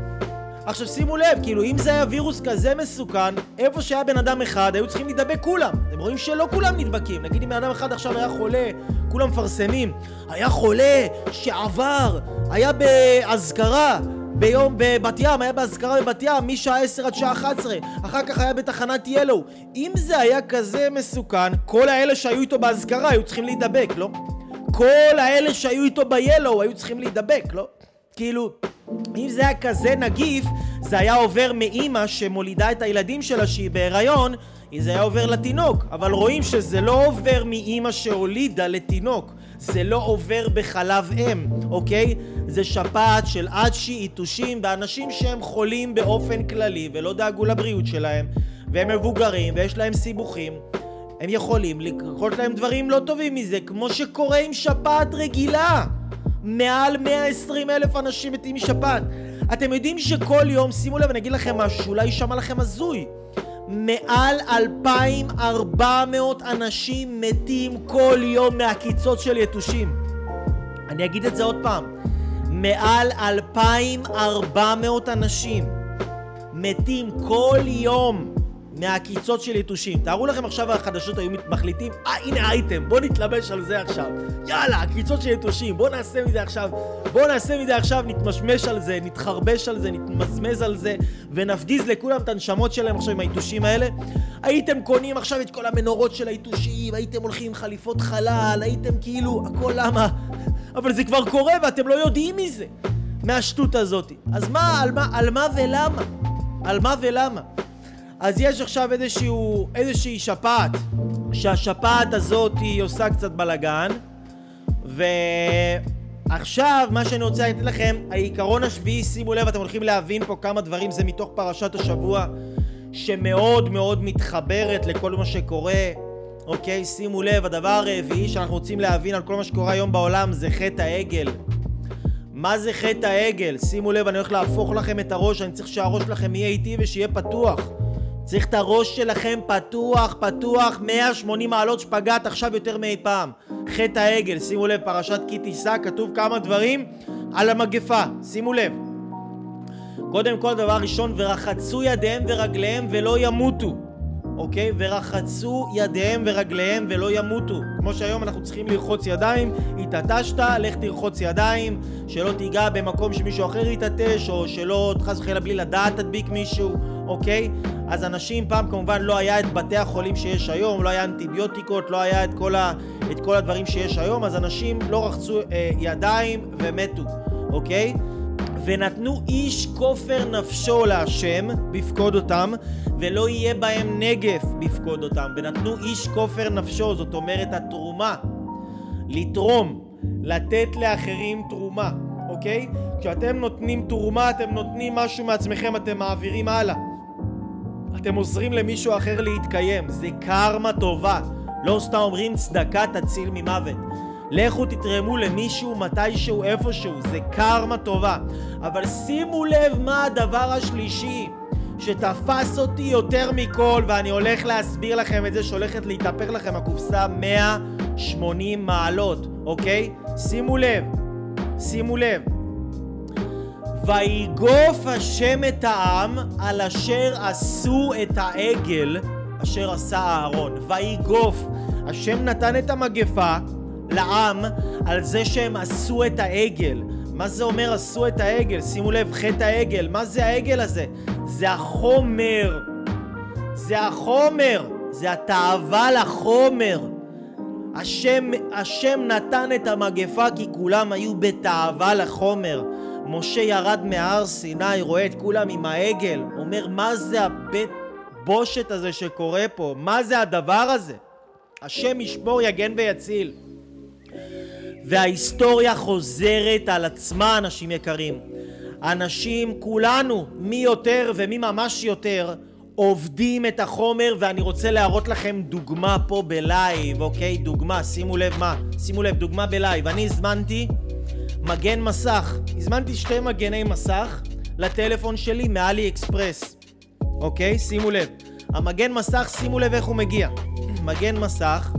[SPEAKER 2] עכשיו שימו לב, כאילו אם זה היה וירוס כזה מסוכן, איפה שהיה בן אדם אחד, היו צריכים להידבק כולם. אתם רואים שלא כולם נדבקים. נגיד אם בן אדם אחד עכשיו היה חולה, כולם מפרסמים, היה חולה שעבר, היה באזכרה, ביום בבת ים, היה באזכרה בבת ים משעה 10 עד שעה 11 אחר כך היה בתחנת ילו אם זה היה כזה מסוכן, כל האלה שהיו איתו באזכרה היו צריכים להידבק, לא? כל האלה שהיו איתו ב-Yellow היו צריכים להידבק, לא? כאילו, אם זה היה כזה נגיף, זה היה עובר מאימא שמולידה את הילדים שלה שהיא בהיריון, זה היה עובר לתינוק. אבל רואים שזה לא עובר מאימא שהולידה לתינוק. זה לא עובר בחלב אם, אוקיי? זה שפעת של עדשי, יתושים באנשים שהם חולים באופן כללי ולא דאגו לבריאות שלהם והם מבוגרים ויש להם סיבוכים הם יכולים לקרות להם דברים לא טובים מזה כמו שקורה עם שפעת רגילה. מעל 120 אלף אנשים מתים משפעת. אתם יודעים שכל יום, שימו לב אני אגיד לכם משהו שאולי יישמע לכם הזוי מעל 2,400 אנשים מתים כל יום מהקיצות של יתושים. אני אגיד את זה עוד פעם. מעל 2,400 אנשים מתים כל יום מהעקיצות של יתושים. תארו לכם עכשיו החדשות היו מחליטים, אה הנה אייטם, בוא נתלבש על זה עכשיו. יאללה, עקיצות של יתושים, בוא נעשה מזה עכשיו, בוא נעשה מזה עכשיו, נתמשמש על זה, נתחרבש על זה, נתמזמז על זה, ונפגיז לכולם את הנשמות שלהם עכשיו עם היתושים האלה. הייתם קונים עכשיו את כל המנורות של היתושים, הייתם הולכים עם חליפות חלל, הייתם כאילו, הכל למה? אבל זה כבר קורה ואתם לא יודעים מזה, מהשטות הזאת. אז מה, על מה, על מה ולמה? על מה ולמה? אז יש עכשיו איזשהו, איזושהי שפעת, שהשפעת הזאת היא עושה קצת בלאגן, ועכשיו מה שאני רוצה להגיד לכם, העיקרון השביעי, שימו לב, אתם הולכים להבין פה כמה דברים, זה מתוך פרשת השבוע, שמאוד מאוד מתחברת לכל מה שקורה. אוקיי, שימו לב, הדבר הרביעי שאנחנו רוצים להבין על כל מה שקורה היום בעולם זה חטא העגל. מה זה חטא העגל? שימו לב, אני הולך להפוך לכם את הראש, אני צריך שהראש שלכם יהיה איטי ושיהיה פתוח. צריך את הראש שלכם פתוח, פתוח, 180 מעלות שפגעת עכשיו יותר מאי פעם. חטא העגל, שימו לב, פרשת כי תישא, כתוב כמה דברים על המגפה, שימו לב. קודם כל, דבר ראשון, ורחצו ידיהם ורגליהם ולא ימותו. אוקיי? ורחצו ידיהם ורגליהם ולא ימותו. כמו שהיום אנחנו צריכים לרחוץ ידיים, התעטשת, לך תרחוץ ידיים, שלא תיגע במקום שמישהו אחר יתעטש, או שלא, חס וחלילה בלי לדעת תדביק מישהו, אוקיי? אז אנשים, פעם כמובן לא היה את בתי החולים שיש היום, לא היה אנטיביוטיקות, לא היה את כל, ה, את כל הדברים שיש היום, אז אנשים לא רחצו אה, ידיים ומתו, אוקיי? ונתנו איש כופר נפשו להשם בפקוד אותם ולא יהיה בהם נגף בפקוד אותם ונתנו איש כופר נפשו זאת אומרת התרומה לתרום לתת לאחרים תרומה אוקיי? כשאתם נותנים תרומה אתם נותנים משהו מעצמכם אתם מעבירים הלאה אתם עוזרים למישהו אחר להתקיים זה קרמה טובה לא סתם אומרים צדקה תציל ממוות לכו תתרמו למישהו מתישהו איפשהו, זה קרמה טובה. אבל שימו לב מה הדבר השלישי שתפס אותי יותר מכל, ואני הולך להסביר לכם את זה שהולכת להתהפך לכם הקופסה 180 מעלות, אוקיי? שימו לב, שימו לב. ויגוף השם את העם על אשר עשו את העגל אשר עשה אהרון. ויגוף. השם נתן את המגפה לעם על זה שהם עשו את העגל. מה זה אומר עשו את העגל? שימו לב, חטא העגל. מה זה העגל הזה? זה החומר. זה החומר. זה התאווה לחומר. השם, השם נתן את המגפה כי כולם היו בתאווה לחומר. משה ירד מהר סיני, רואה את כולם עם העגל, אומר מה זה הבית בושת הזה שקורה פה? מה זה הדבר הזה? השם ישמור, יגן ויציל. וההיסטוריה חוזרת על עצמה, אנשים יקרים. אנשים, כולנו, מי יותר ומי ממש יותר, עובדים את החומר ואני רוצה להראות לכם דוגמה פה בלייב, אוקיי? דוגמה, שימו לב מה, שימו לב, דוגמה בלייב. אני הזמנתי מגן מסך, הזמנתי שתי מגני מסך לטלפון שלי מאלי אקספרס, אוקיי? שימו לב. המגן מסך, שימו לב איך הוא מגיע. מגן מסך,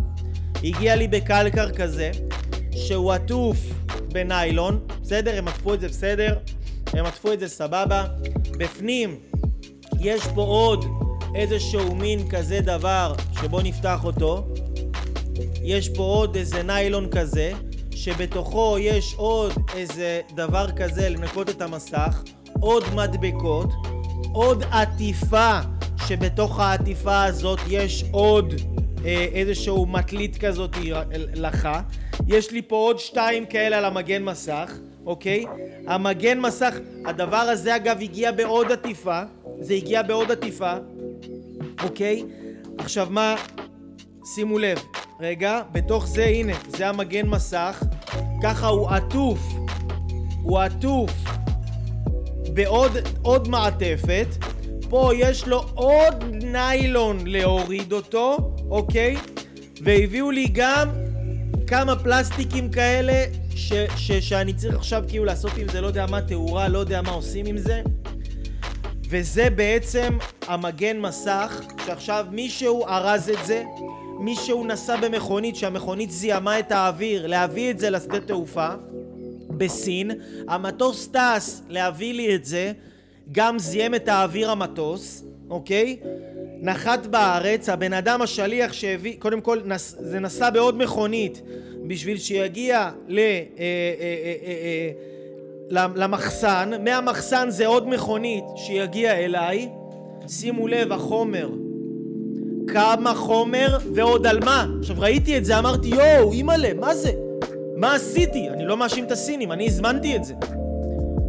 [SPEAKER 2] הגיע לי בקלקר כזה, שהוא עטוף בניילון, בסדר? הם עטפו את זה בסדר, הם עטפו את זה סבבה. בפנים יש פה עוד איזשהו מין כזה דבר שבו נפתח אותו. יש פה עוד איזה ניילון כזה, שבתוכו יש עוד איזה דבר כזה לנקות את המסך, עוד מדבקות, עוד עטיפה, שבתוך העטיפה הזאת יש עוד אה, איזשהו מקליט כזאת לך. יש לי פה עוד שתיים כאלה על המגן מסך, אוקיי? המגן מסך, הדבר הזה אגב הגיע בעוד עטיפה, זה הגיע בעוד עטיפה, אוקיי? עכשיו מה, שימו לב, רגע, בתוך זה הנה, זה המגן מסך, ככה הוא עטוף, הוא עטוף בעוד עוד מעטפת, פה יש לו עוד ניילון להוריד אותו, אוקיי? והביאו לי גם כמה פלסטיקים כאלה ש, ש, שאני צריך עכשיו כאילו לעשות עם זה לא יודע מה תאורה, לא יודע מה עושים עם זה. וזה בעצם המגן מסך שעכשיו מישהו ארז את זה מישהו נסע במכונית שהמכונית זיהמה את האוויר להביא את זה לשדה תעופה בסין. המטוס טס להביא לי את זה גם זיהם את האוויר המטוס אוקיי? נחת בארץ, הבן אדם השליח שהביא, קודם כל נס, זה נסע בעוד מכונית בשביל שיגיע ל, אה, אה, אה, למחסן, מהמחסן זה עוד מכונית שיגיע אליי, שימו לב החומר, כמה חומר ועוד על מה. עכשיו ראיתי את זה אמרתי יואו אימא'לה מה זה? מה עשיתי? אני לא מאשים את הסינים, אני הזמנתי את זה.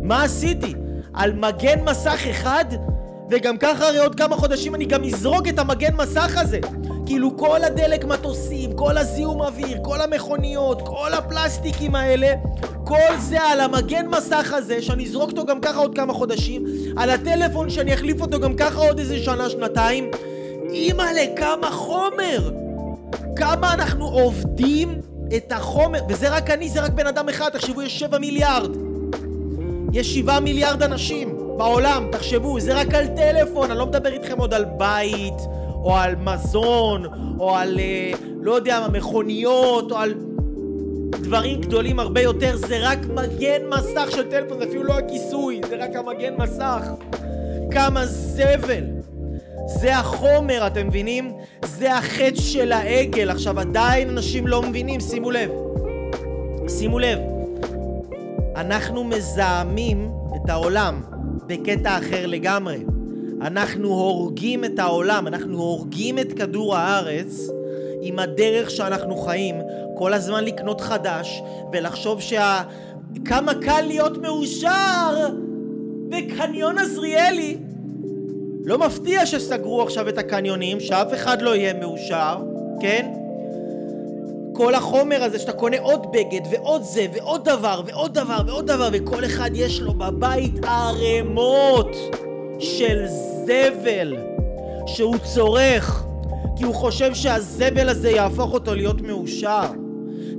[SPEAKER 2] מה עשיתי? על מגן מסך אחד וגם ככה הרי עוד כמה חודשים אני גם אזרוק את המגן מסך הזה כאילו כל הדלק מטוסים, כל הזיהום אוויר, כל המכוניות, כל הפלסטיקים האלה כל זה על המגן מסך הזה שאני אזרוק אותו גם ככה עוד כמה חודשים על הטלפון שאני אחליף אותו גם ככה עוד איזה שנה, שנתיים אימא'לה, כמה חומר! כמה אנחנו עובדים את החומר וזה רק אני, זה רק בן אדם אחד, תחשבו יש שבע מיליארד יש שבעה מיליארד אנשים בעולם, תחשבו, זה רק על טלפון, אני לא מדבר איתכם עוד על בית, או על מזון, או על, אה, לא יודע מכוניות, או על דברים גדולים הרבה יותר, זה רק מגן מסך של טלפון, זה אפילו לא הכיסוי, זה רק המגן מסך. כמה זבל. זה החומר, אתם מבינים? זה החטא של העגל. עכשיו, עדיין אנשים לא מבינים, שימו לב. שימו לב. אנחנו מזהמים את העולם בקטע אחר לגמרי. אנחנו הורגים את העולם, אנחנו הורגים את כדור הארץ עם הדרך שאנחנו חיים, כל הזמן לקנות חדש ולחשוב שה... כמה קל להיות מאושר בקניון עזריאלי. לא מפתיע שסגרו עכשיו את הקניונים, שאף אחד לא יהיה מאושר, כן? כל החומר הזה שאתה קונה עוד בגד ועוד זה ועוד דבר ועוד דבר ועוד דבר וכל אחד יש לו בבית ערימות של זבל שהוא צורך כי הוא חושב שהזבל הזה יהפוך אותו להיות מאושר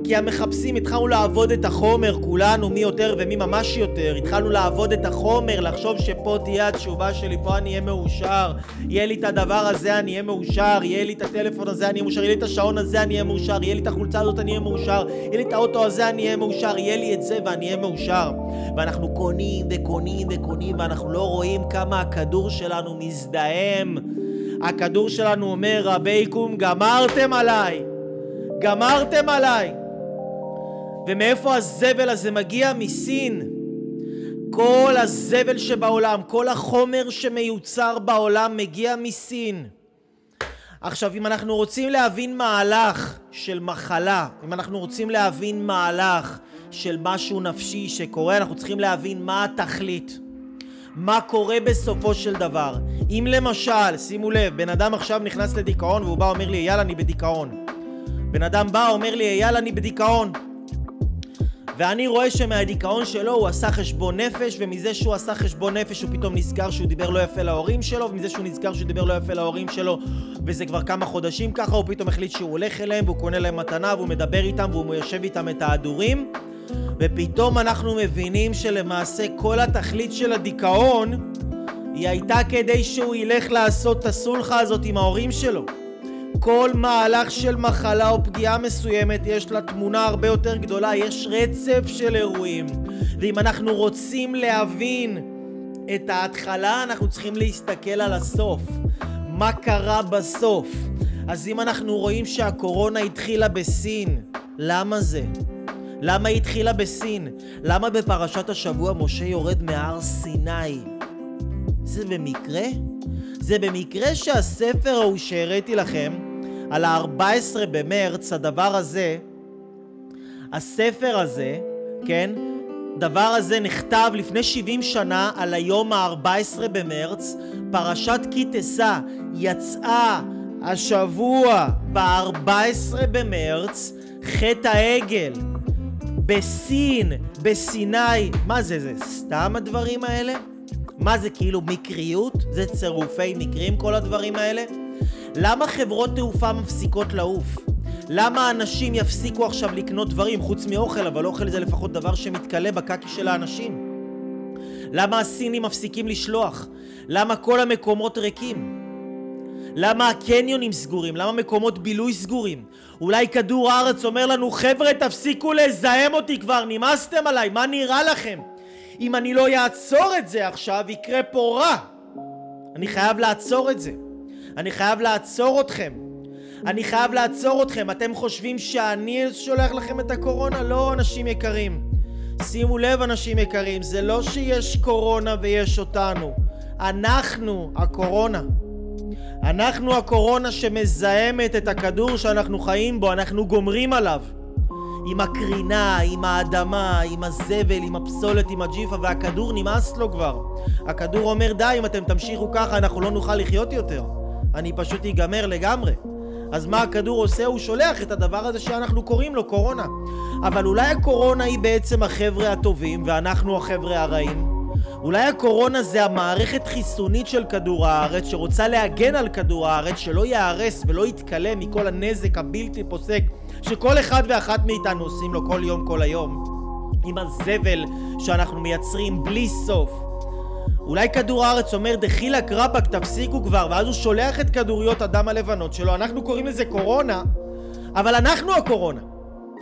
[SPEAKER 2] כי המחפשים התחלנו לעבוד את החומר, כולנו, מי יותר ומי ממש יותר. התחלנו לעבוד את החומר, לחשוב שפה תהיה התשובה שלי, פה אני אהיה מאושר. יהיה לי את הדבר הזה, אני אהיה מאושר. יהיה לי את הטלפון הזה, אני אהיה מאושר. יהיה לי את השעון הזה, אני אהיה מאושר. יהיה לי את החולצה הזאת, אני אהיה מאושר. יהיה לי את האוטו הזה, אני אהיה מאושר. יהיה לי את זה ואני אהיה מאושר. ואנחנו קונים וקונים וקונים, ואנחנו לא רואים כמה הכדור שלנו מזדהם. הכדור שלנו אומר, רבייקום, גמרתם עליי. גמרתם עליי. ומאיפה הזבל הזה מגיע? מסין. כל הזבל שבעולם, כל החומר שמיוצר בעולם מגיע מסין. עכשיו, אם אנחנו רוצים להבין מהלך של מחלה, אם אנחנו רוצים להבין מהלך של משהו נפשי שקורה, אנחנו צריכים להבין מה התכלית. מה קורה בסופו של דבר. אם למשל, שימו לב, בן אדם עכשיו נכנס לדיכאון והוא בא אומר לי, אייל, אני בדיכאון. בן אדם בא, אומר לי, אייל, אני בדיכאון. ואני רואה שמהדיכאון שלו הוא עשה חשבון נפש, ומזה שהוא עשה חשבון נפש הוא פתאום נזכר שהוא דיבר לא יפה להורים שלו, ומזה שהוא נזכר שהוא דיבר לא יפה להורים שלו, וזה כבר כמה חודשים ככה, הוא פתאום החליט שהוא הולך אליהם, והוא קונה להם מתנה, והוא מדבר איתם, והוא יושב איתם את ההדורים, ופתאום אנחנו מבינים שלמעשה כל התכלית של הדיכאון היא הייתה כדי שהוא ילך לעשות את הסולחה הזאת עם ההורים שלו. כל מהלך של מחלה או פגיעה מסוימת יש לה תמונה הרבה יותר גדולה, יש רצף של אירועים. ואם אנחנו רוצים להבין את ההתחלה, אנחנו צריכים להסתכל על הסוף. מה קרה בסוף? אז אם אנחנו רואים שהקורונה התחילה בסין, למה זה? למה היא התחילה בסין? למה בפרשת השבוע משה יורד מהר סיני? זה במקרה? זה במקרה שהספר ההוא שהראיתי לכם על ה-14 במרץ, הדבר הזה, הספר הזה, כן, דבר הזה נכתב לפני 70 שנה על היום ה-14 במרץ, פרשת כי תשא יצאה השבוע ב-14 במרץ, חטא העגל, בסין, בסיני, מה זה, זה סתם הדברים האלה? מה זה כאילו מקריות? זה צירופי מקרים כל הדברים האלה? למה חברות תעופה מפסיקות לעוף? למה אנשים יפסיקו עכשיו לקנות דברים חוץ מאוכל, אבל אוכל זה לפחות דבר שמתכלה בקקי של האנשים? למה הסינים מפסיקים לשלוח? למה כל המקומות ריקים? למה הקניונים סגורים? למה מקומות בילוי סגורים? אולי כדור הארץ אומר לנו חבר'ה תפסיקו לזהם אותי כבר נמאסתם עליי מה נראה לכם? אם אני לא אעצור את זה עכשיו יקרה פה רע אני חייב לעצור את זה אני חייב לעצור אתכם. אני חייב לעצור אתכם. אתם חושבים שאני שולח לכם את הקורונה? לא, אנשים יקרים. שימו לב, אנשים יקרים, זה לא שיש קורונה ויש אותנו. אנחנו הקורונה. אנחנו הקורונה שמזהמת את הכדור שאנחנו חיים בו, אנחנו גומרים עליו. עם הקרינה, עם האדמה, עם הזבל, עם הפסולת, עם הג'יפה, והכדור נמאס לו כבר. הכדור אומר די, אם אתם תמשיכו ככה אנחנו לא נוכל לחיות יותר. אני פשוט אגמר לגמרי. אז מה הכדור עושה? הוא שולח את הדבר הזה שאנחנו קוראים לו קורונה. אבל אולי הקורונה היא בעצם החבר'ה הטובים ואנחנו החבר'ה הרעים? אולי הקורונה זה המערכת חיסונית של כדור הארץ שרוצה להגן על כדור הארץ שלא ייהרס ולא יתכלה מכל הנזק הבלתי פוסק שכל אחד ואחת מאיתנו עושים לו כל יום כל היום עם הזבל שאנחנו מייצרים בלי סוף אולי כדור הארץ אומר דחילק רבאק תפסיקו כבר ואז הוא שולח את כדוריות הדם הלבנות שלו אנחנו קוראים לזה קורונה אבל אנחנו הקורונה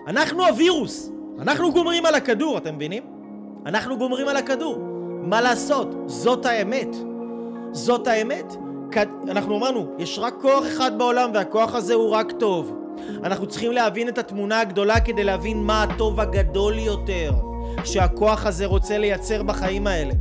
[SPEAKER 2] אנחנו הווירוס אנחנו גומרים על הכדור אתם מבינים? אנחנו גומרים על הכדור מה לעשות? זאת האמת זאת האמת אנחנו אמרנו, יש רק כוח אחד בעולם והכוח הזה הוא רק טוב. אנחנו צריכים להבין את התמונה הגדולה כדי להבין מה הטוב הגדול יותר שהכוח הזה רוצה לייצר בחיים האלה.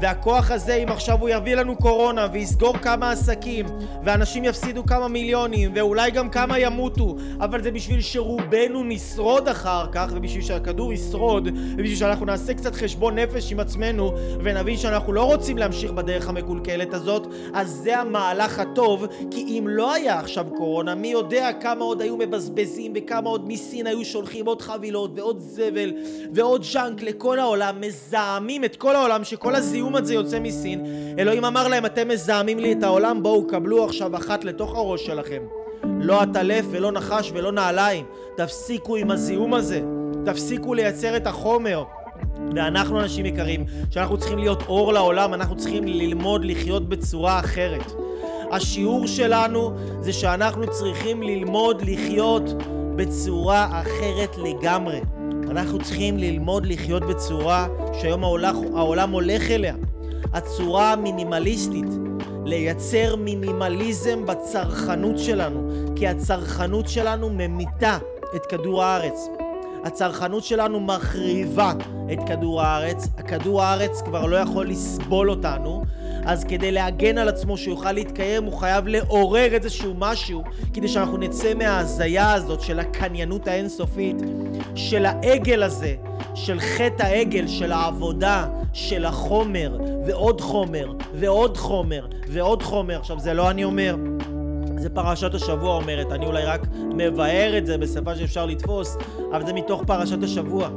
[SPEAKER 2] והכוח הזה, אם עכשיו הוא יביא לנו קורונה ויסגור כמה עסקים, ואנשים יפסידו כמה מיליונים, ואולי גם כמה ימותו, אבל זה בשביל שרובנו נשרוד אחר כך, ובשביל שהכדור ישרוד, ובשביל שאנחנו נעשה קצת חשבון נפש עם עצמנו, ונבין שאנחנו לא רוצים להמשיך בדרך המקולקלת הזאת, אז זה המהלך הטוב, כי אם לא היה עכשיו קורונה, מי יודע כמה עוד היו מבזבזים, וכמה עוד מסין היו שולחים עוד חבילות, ועוד זבל, ועוד ז'אנק לכל העולם, מזהמים את כל העולם, שכל הזיהום הזיהום הזה יוצא מסין. אלוהים אמר להם, אתם מזהמים לי את העולם, בואו קבלו עכשיו אחת לתוך הראש שלכם. לא עטלף ולא נחש ולא נעליים. תפסיקו עם הזיהום הזה. תפסיקו לייצר את החומר. ואנחנו אנשים יקרים, שאנחנו צריכים להיות אור לעולם, אנחנו צריכים ללמוד לחיות בצורה אחרת. השיעור שלנו זה שאנחנו צריכים ללמוד לחיות בצורה אחרת לגמרי. אנחנו צריכים ללמוד לחיות בצורה שהיום העולם, העולם הולך אליה. הצורה המינימליסטית, לייצר מינימליזם בצרכנות שלנו, כי הצרכנות שלנו ממיתה את כדור הארץ. הצרכנות שלנו מחריבה את כדור הארץ, הכדור הארץ כבר לא יכול לסבול אותנו, אז כדי להגן על עצמו שיוכל להתקיים הוא חייב לעורר איזשהו משהו כדי שאנחנו נצא מההזיה הזאת של הקניינות האינסופית, של העגל הזה, של חטא העגל, של העבודה, של החומר, ועוד חומר, ועוד חומר, ועוד חומר. עכשיו זה לא אני אומר, זה פרשת השבוע אומרת, אני אולי רק מבאר את זה בשפה שאפשר לתפוס, אבל זה מתוך פרשת השבוע.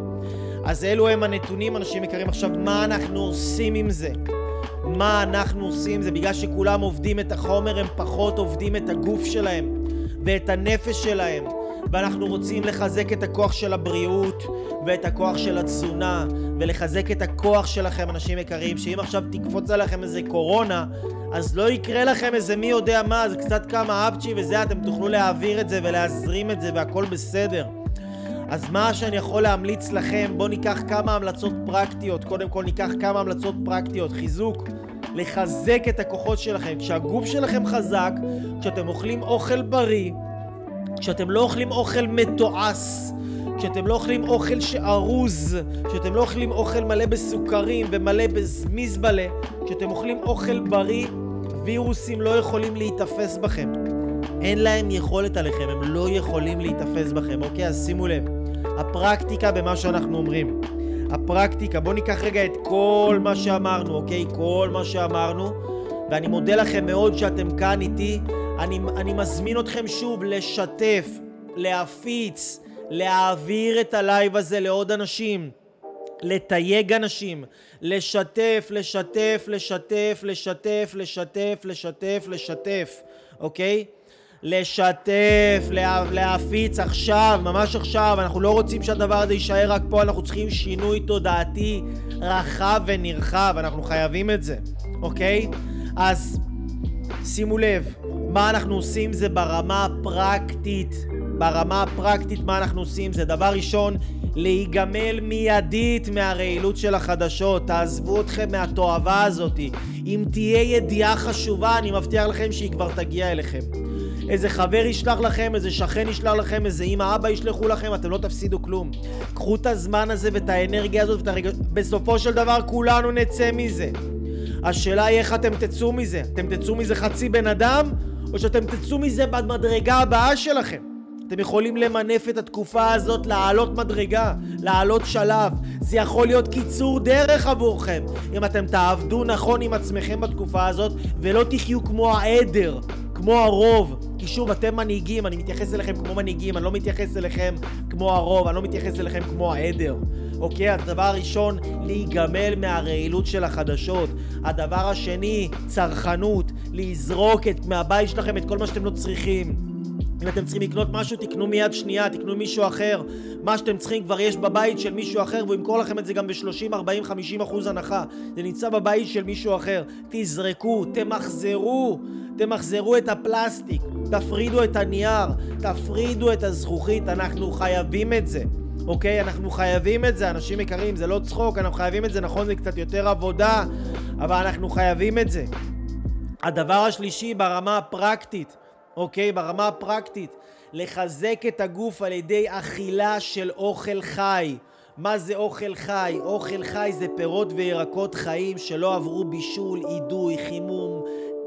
[SPEAKER 2] אז אלו הם הנתונים, אנשים יקרים. עכשיו, מה אנחנו עושים עם זה? מה אנחנו עושים? זה בגלל שכולם עובדים את החומר, הם פחות עובדים את הגוף שלהם ואת הנפש שלהם. ואנחנו רוצים לחזק את הכוח של הבריאות ואת הכוח של התזונה ולחזק את הכוח שלכם, אנשים יקרים, שאם עכשיו תקפוץ עליכם איזה קורונה, אז לא יקרה לכם איזה מי יודע מה, זה קצת כמה אפצ'י וזה, אתם תוכלו להעביר את זה ולהזרים את זה והכל בסדר. אז מה שאני יכול להמליץ לכם, בואו ניקח כמה המלצות פרקטיות. קודם כל ניקח כמה המלצות פרקטיות. חיזוק, לחזק את הכוחות שלכם. כשהגוף שלכם חזק, כשאתם אוכלים אוכל בריא, כשאתם לא אוכלים אוכל מתועש, כשאתם לא אוכלים אוכל שארוז, כשאתם לא אוכלים אוכל מלא בסוכרים ומלא במזבלה, כשאתם אוכלים אוכל בריא, וירוסים לא יכולים להיתפס בכם. אין להם יכולת עליכם, הם לא יכולים להיתפס בכם, אוקיי? אז שימו לב. הפרקטיקה במה שאנחנו אומרים. הפרקטיקה, בואו ניקח רגע את כל מה שאמרנו, אוקיי? כל מה שאמרנו. ואני מודה לכם מאוד שאתם כאן איתי. אני, אני מזמין אתכם שוב לשתף, להפיץ, להעביר את הלייב הזה לעוד אנשים. לתייג אנשים, לשתף, לשתף, לשתף, לשתף, לשתף, לשתף, לשתף, אוקיי? לשתף, לה, להפיץ עכשיו, ממש עכשיו, אנחנו לא רוצים שהדבר הזה יישאר רק פה, אנחנו צריכים שינוי תודעתי רחב ונרחב, אנחנו חייבים את זה, אוקיי? אז שימו לב, מה אנחנו עושים זה ברמה הפרקטית, ברמה הפרקטית מה אנחנו עושים זה דבר ראשון, להיגמל מיידית מהרעילות של החדשות, תעזבו אתכם מהתועבה הזאת, אם תהיה ידיעה חשובה אני מבטיח לכם שהיא כבר תגיע אליכם. איזה חבר ישלח לכם, איזה שכן ישלח לכם, איזה אמא אבא ישלחו לכם, אתם לא תפסידו כלום. קחו את הזמן הזה ואת האנרגיה הזאת ואת הרגע... בסופו של דבר כולנו נצא מזה. השאלה היא איך אתם תצאו מזה. אתם תצאו מזה חצי בן אדם, או שאתם תצאו מזה במדרגה הבאה שלכם. אתם יכולים למנף את התקופה הזאת, לעלות מדרגה, לעלות שלב. זה יכול להיות קיצור דרך עבורכם, אם אתם תעבדו נכון עם עצמכם בתקופה הזאת, ולא תחיו כמו העדר, כמו הרוב. כי שוב, אתם מנהיגים, אני מתייחס אליכם כמו מנהיגים, אני לא מתייחס אליכם כמו הרוב, אני לא מתייחס אליכם כמו העדר. אוקיי? הדבר הראשון, להיגמל מהרעילות של החדשות. הדבר השני, צרכנות, לזרוק את, מהבית שלכם את כל מה שאתם לא צריכים. אם אתם צריכים לקנות משהו, תקנו מיד שנייה, תקנו מישהו אחר. מה שאתם צריכים כבר יש בבית של מישהו אחר, והוא ימכור לכם את זה גם ב-30, 40, 50 אחוז הנחה. זה נמצא בבית של מישהו אחר. תזרקו, תמחזרו, תמחזרו את הפלסטיק, תפרידו את הנייר, תפרידו את הזכוכית, אנחנו חייבים את זה. אוקיי? אנחנו חייבים את זה, אנשים יקרים, זה לא צחוק, אנחנו חייבים את זה, נכון, זה קצת יותר עבודה, אבל אנחנו חייבים את זה. הדבר השלישי ברמה הפרקטית, אוקיי? ברמה הפרקטית, לחזק את הגוף על ידי אכילה של אוכל חי. מה זה אוכל חי? אוכל חי זה פירות וירקות חיים שלא עברו בישול, אידוי, חימום,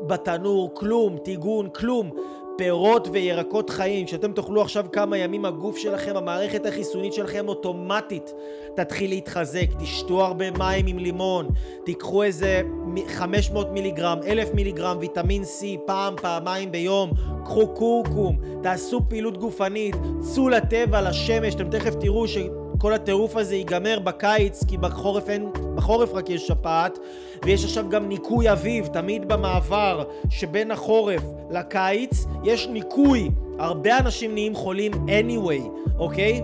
[SPEAKER 2] בתנור, כלום, טיגון, כלום. פירות וירקות חיים, שאתם תאכלו עכשיו כמה ימים, הגוף שלכם, המערכת החיסונית שלכם אוטומטית תתחיל להתחזק. תשתו הרבה מים עם לימון, תיקחו איזה 500 מיליגרם, 1,000 מיליגרם ויטמין C פעם, פעמיים ביום, קחו קורקום, תעשו פעילות גופנית, צאו לטבע, לשמש, אתם תכף תראו ש... כל הטירוף הזה ייגמר בקיץ, כי בחורף אין, בחורף רק יש שפעת, ויש עכשיו גם ניקוי אביב, תמיד במעבר שבין החורף לקיץ יש ניקוי. הרבה אנשים נהיים חולים anyway, אוקיי?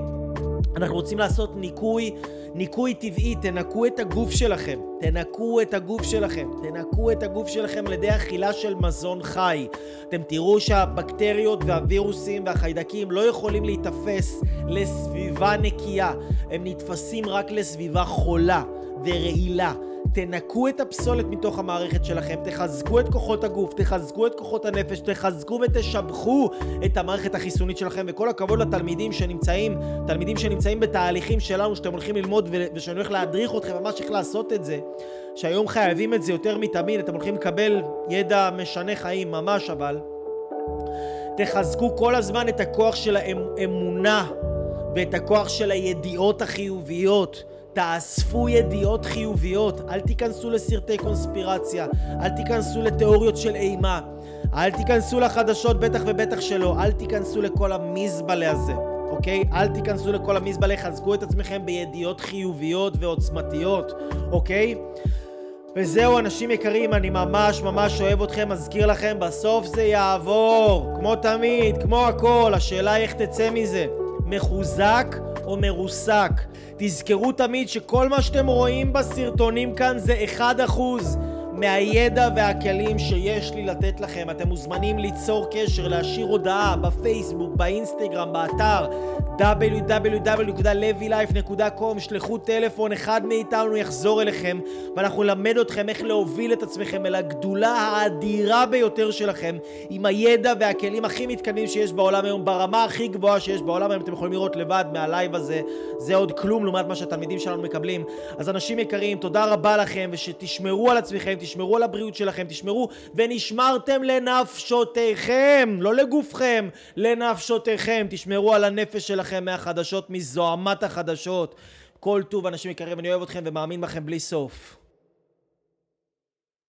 [SPEAKER 2] אנחנו רוצים לעשות ניקוי, ניקוי טבעי, תנקו את הגוף שלכם, תנקו את הגוף שלכם, תנקו את הגוף שלכם על ידי אכילה של מזון חי. אתם תראו שהבקטריות והווירוסים והחיידקים לא יכולים להיתפס לסביבה נקייה, הם נתפסים רק לסביבה חולה ורעילה. תנקו את הפסולת מתוך המערכת שלכם, תחזקו את כוחות הגוף, תחזקו את כוחות הנפש, תחזקו ותשבחו את המערכת החיסונית שלכם, וכל הכבוד לתלמידים שנמצאים, תלמידים שנמצאים בתהליכים שלנו, שאתם הולכים ללמוד ושאני הולך להדריך אתכם ממש איך לעשות את זה, שהיום חייבים את זה יותר מתמיד, אתם הולכים לקבל ידע משנה חיים ממש אבל. תחזקו כל הזמן את הכוח של האמונה ואת הכוח של הידיעות החיוביות. תאספו ידיעות חיוביות, אל תיכנסו לסרטי קונספירציה, אל תיכנסו לתיאוריות של אימה, אל תיכנסו לחדשות, בטח ובטח שלא, אל תיכנסו לכל המזבלה הזה, אוקיי? אל תיכנסו לכל המזבלה, חזקו את עצמכם בידיעות חיוביות ועוצמתיות, אוקיי? וזהו אנשים יקרים, אני ממש ממש אוהב אתכם, מזכיר לכם, בסוף זה יעבור, כמו תמיד, כמו הכל, השאלה איך תצא מזה. מחוזק או מרוסק. תזכרו תמיד שכל מה שאתם רואים בסרטונים כאן זה 1% מהידע והכלים שיש לי לתת לכם. אתם מוזמנים ליצור קשר, להשאיר הודעה בפייסבוק, באינסטגרם, באתר www.levylife.com שלחו טלפון, אחד מאיתנו יחזור אליכם ואנחנו נלמד אתכם איך להוביל את עצמכם אל הגדולה האדירה ביותר שלכם עם הידע והכלים הכי מתקדמים שיש בעולם היום, ברמה הכי גבוהה שיש בעולם היום, אתם יכולים לראות לבד מהלייב הזה, זה עוד כלום לעומת מה שהתלמידים שלנו מקבלים. אז אנשים יקרים, תודה רבה לכם ושתשמרו על עצמכם, תשמרו על הבריאות שלכם, תשמרו ונשמרתם לנפשותיכם, לא לגופכם, לנפשותיכם, תשמרו על הנפש שלכם. לכם מהחדשות, מזוהמת החדשות. כל טוב, אנשים יקרים, אני אוהב אתכם ומאמין בכם בלי סוף.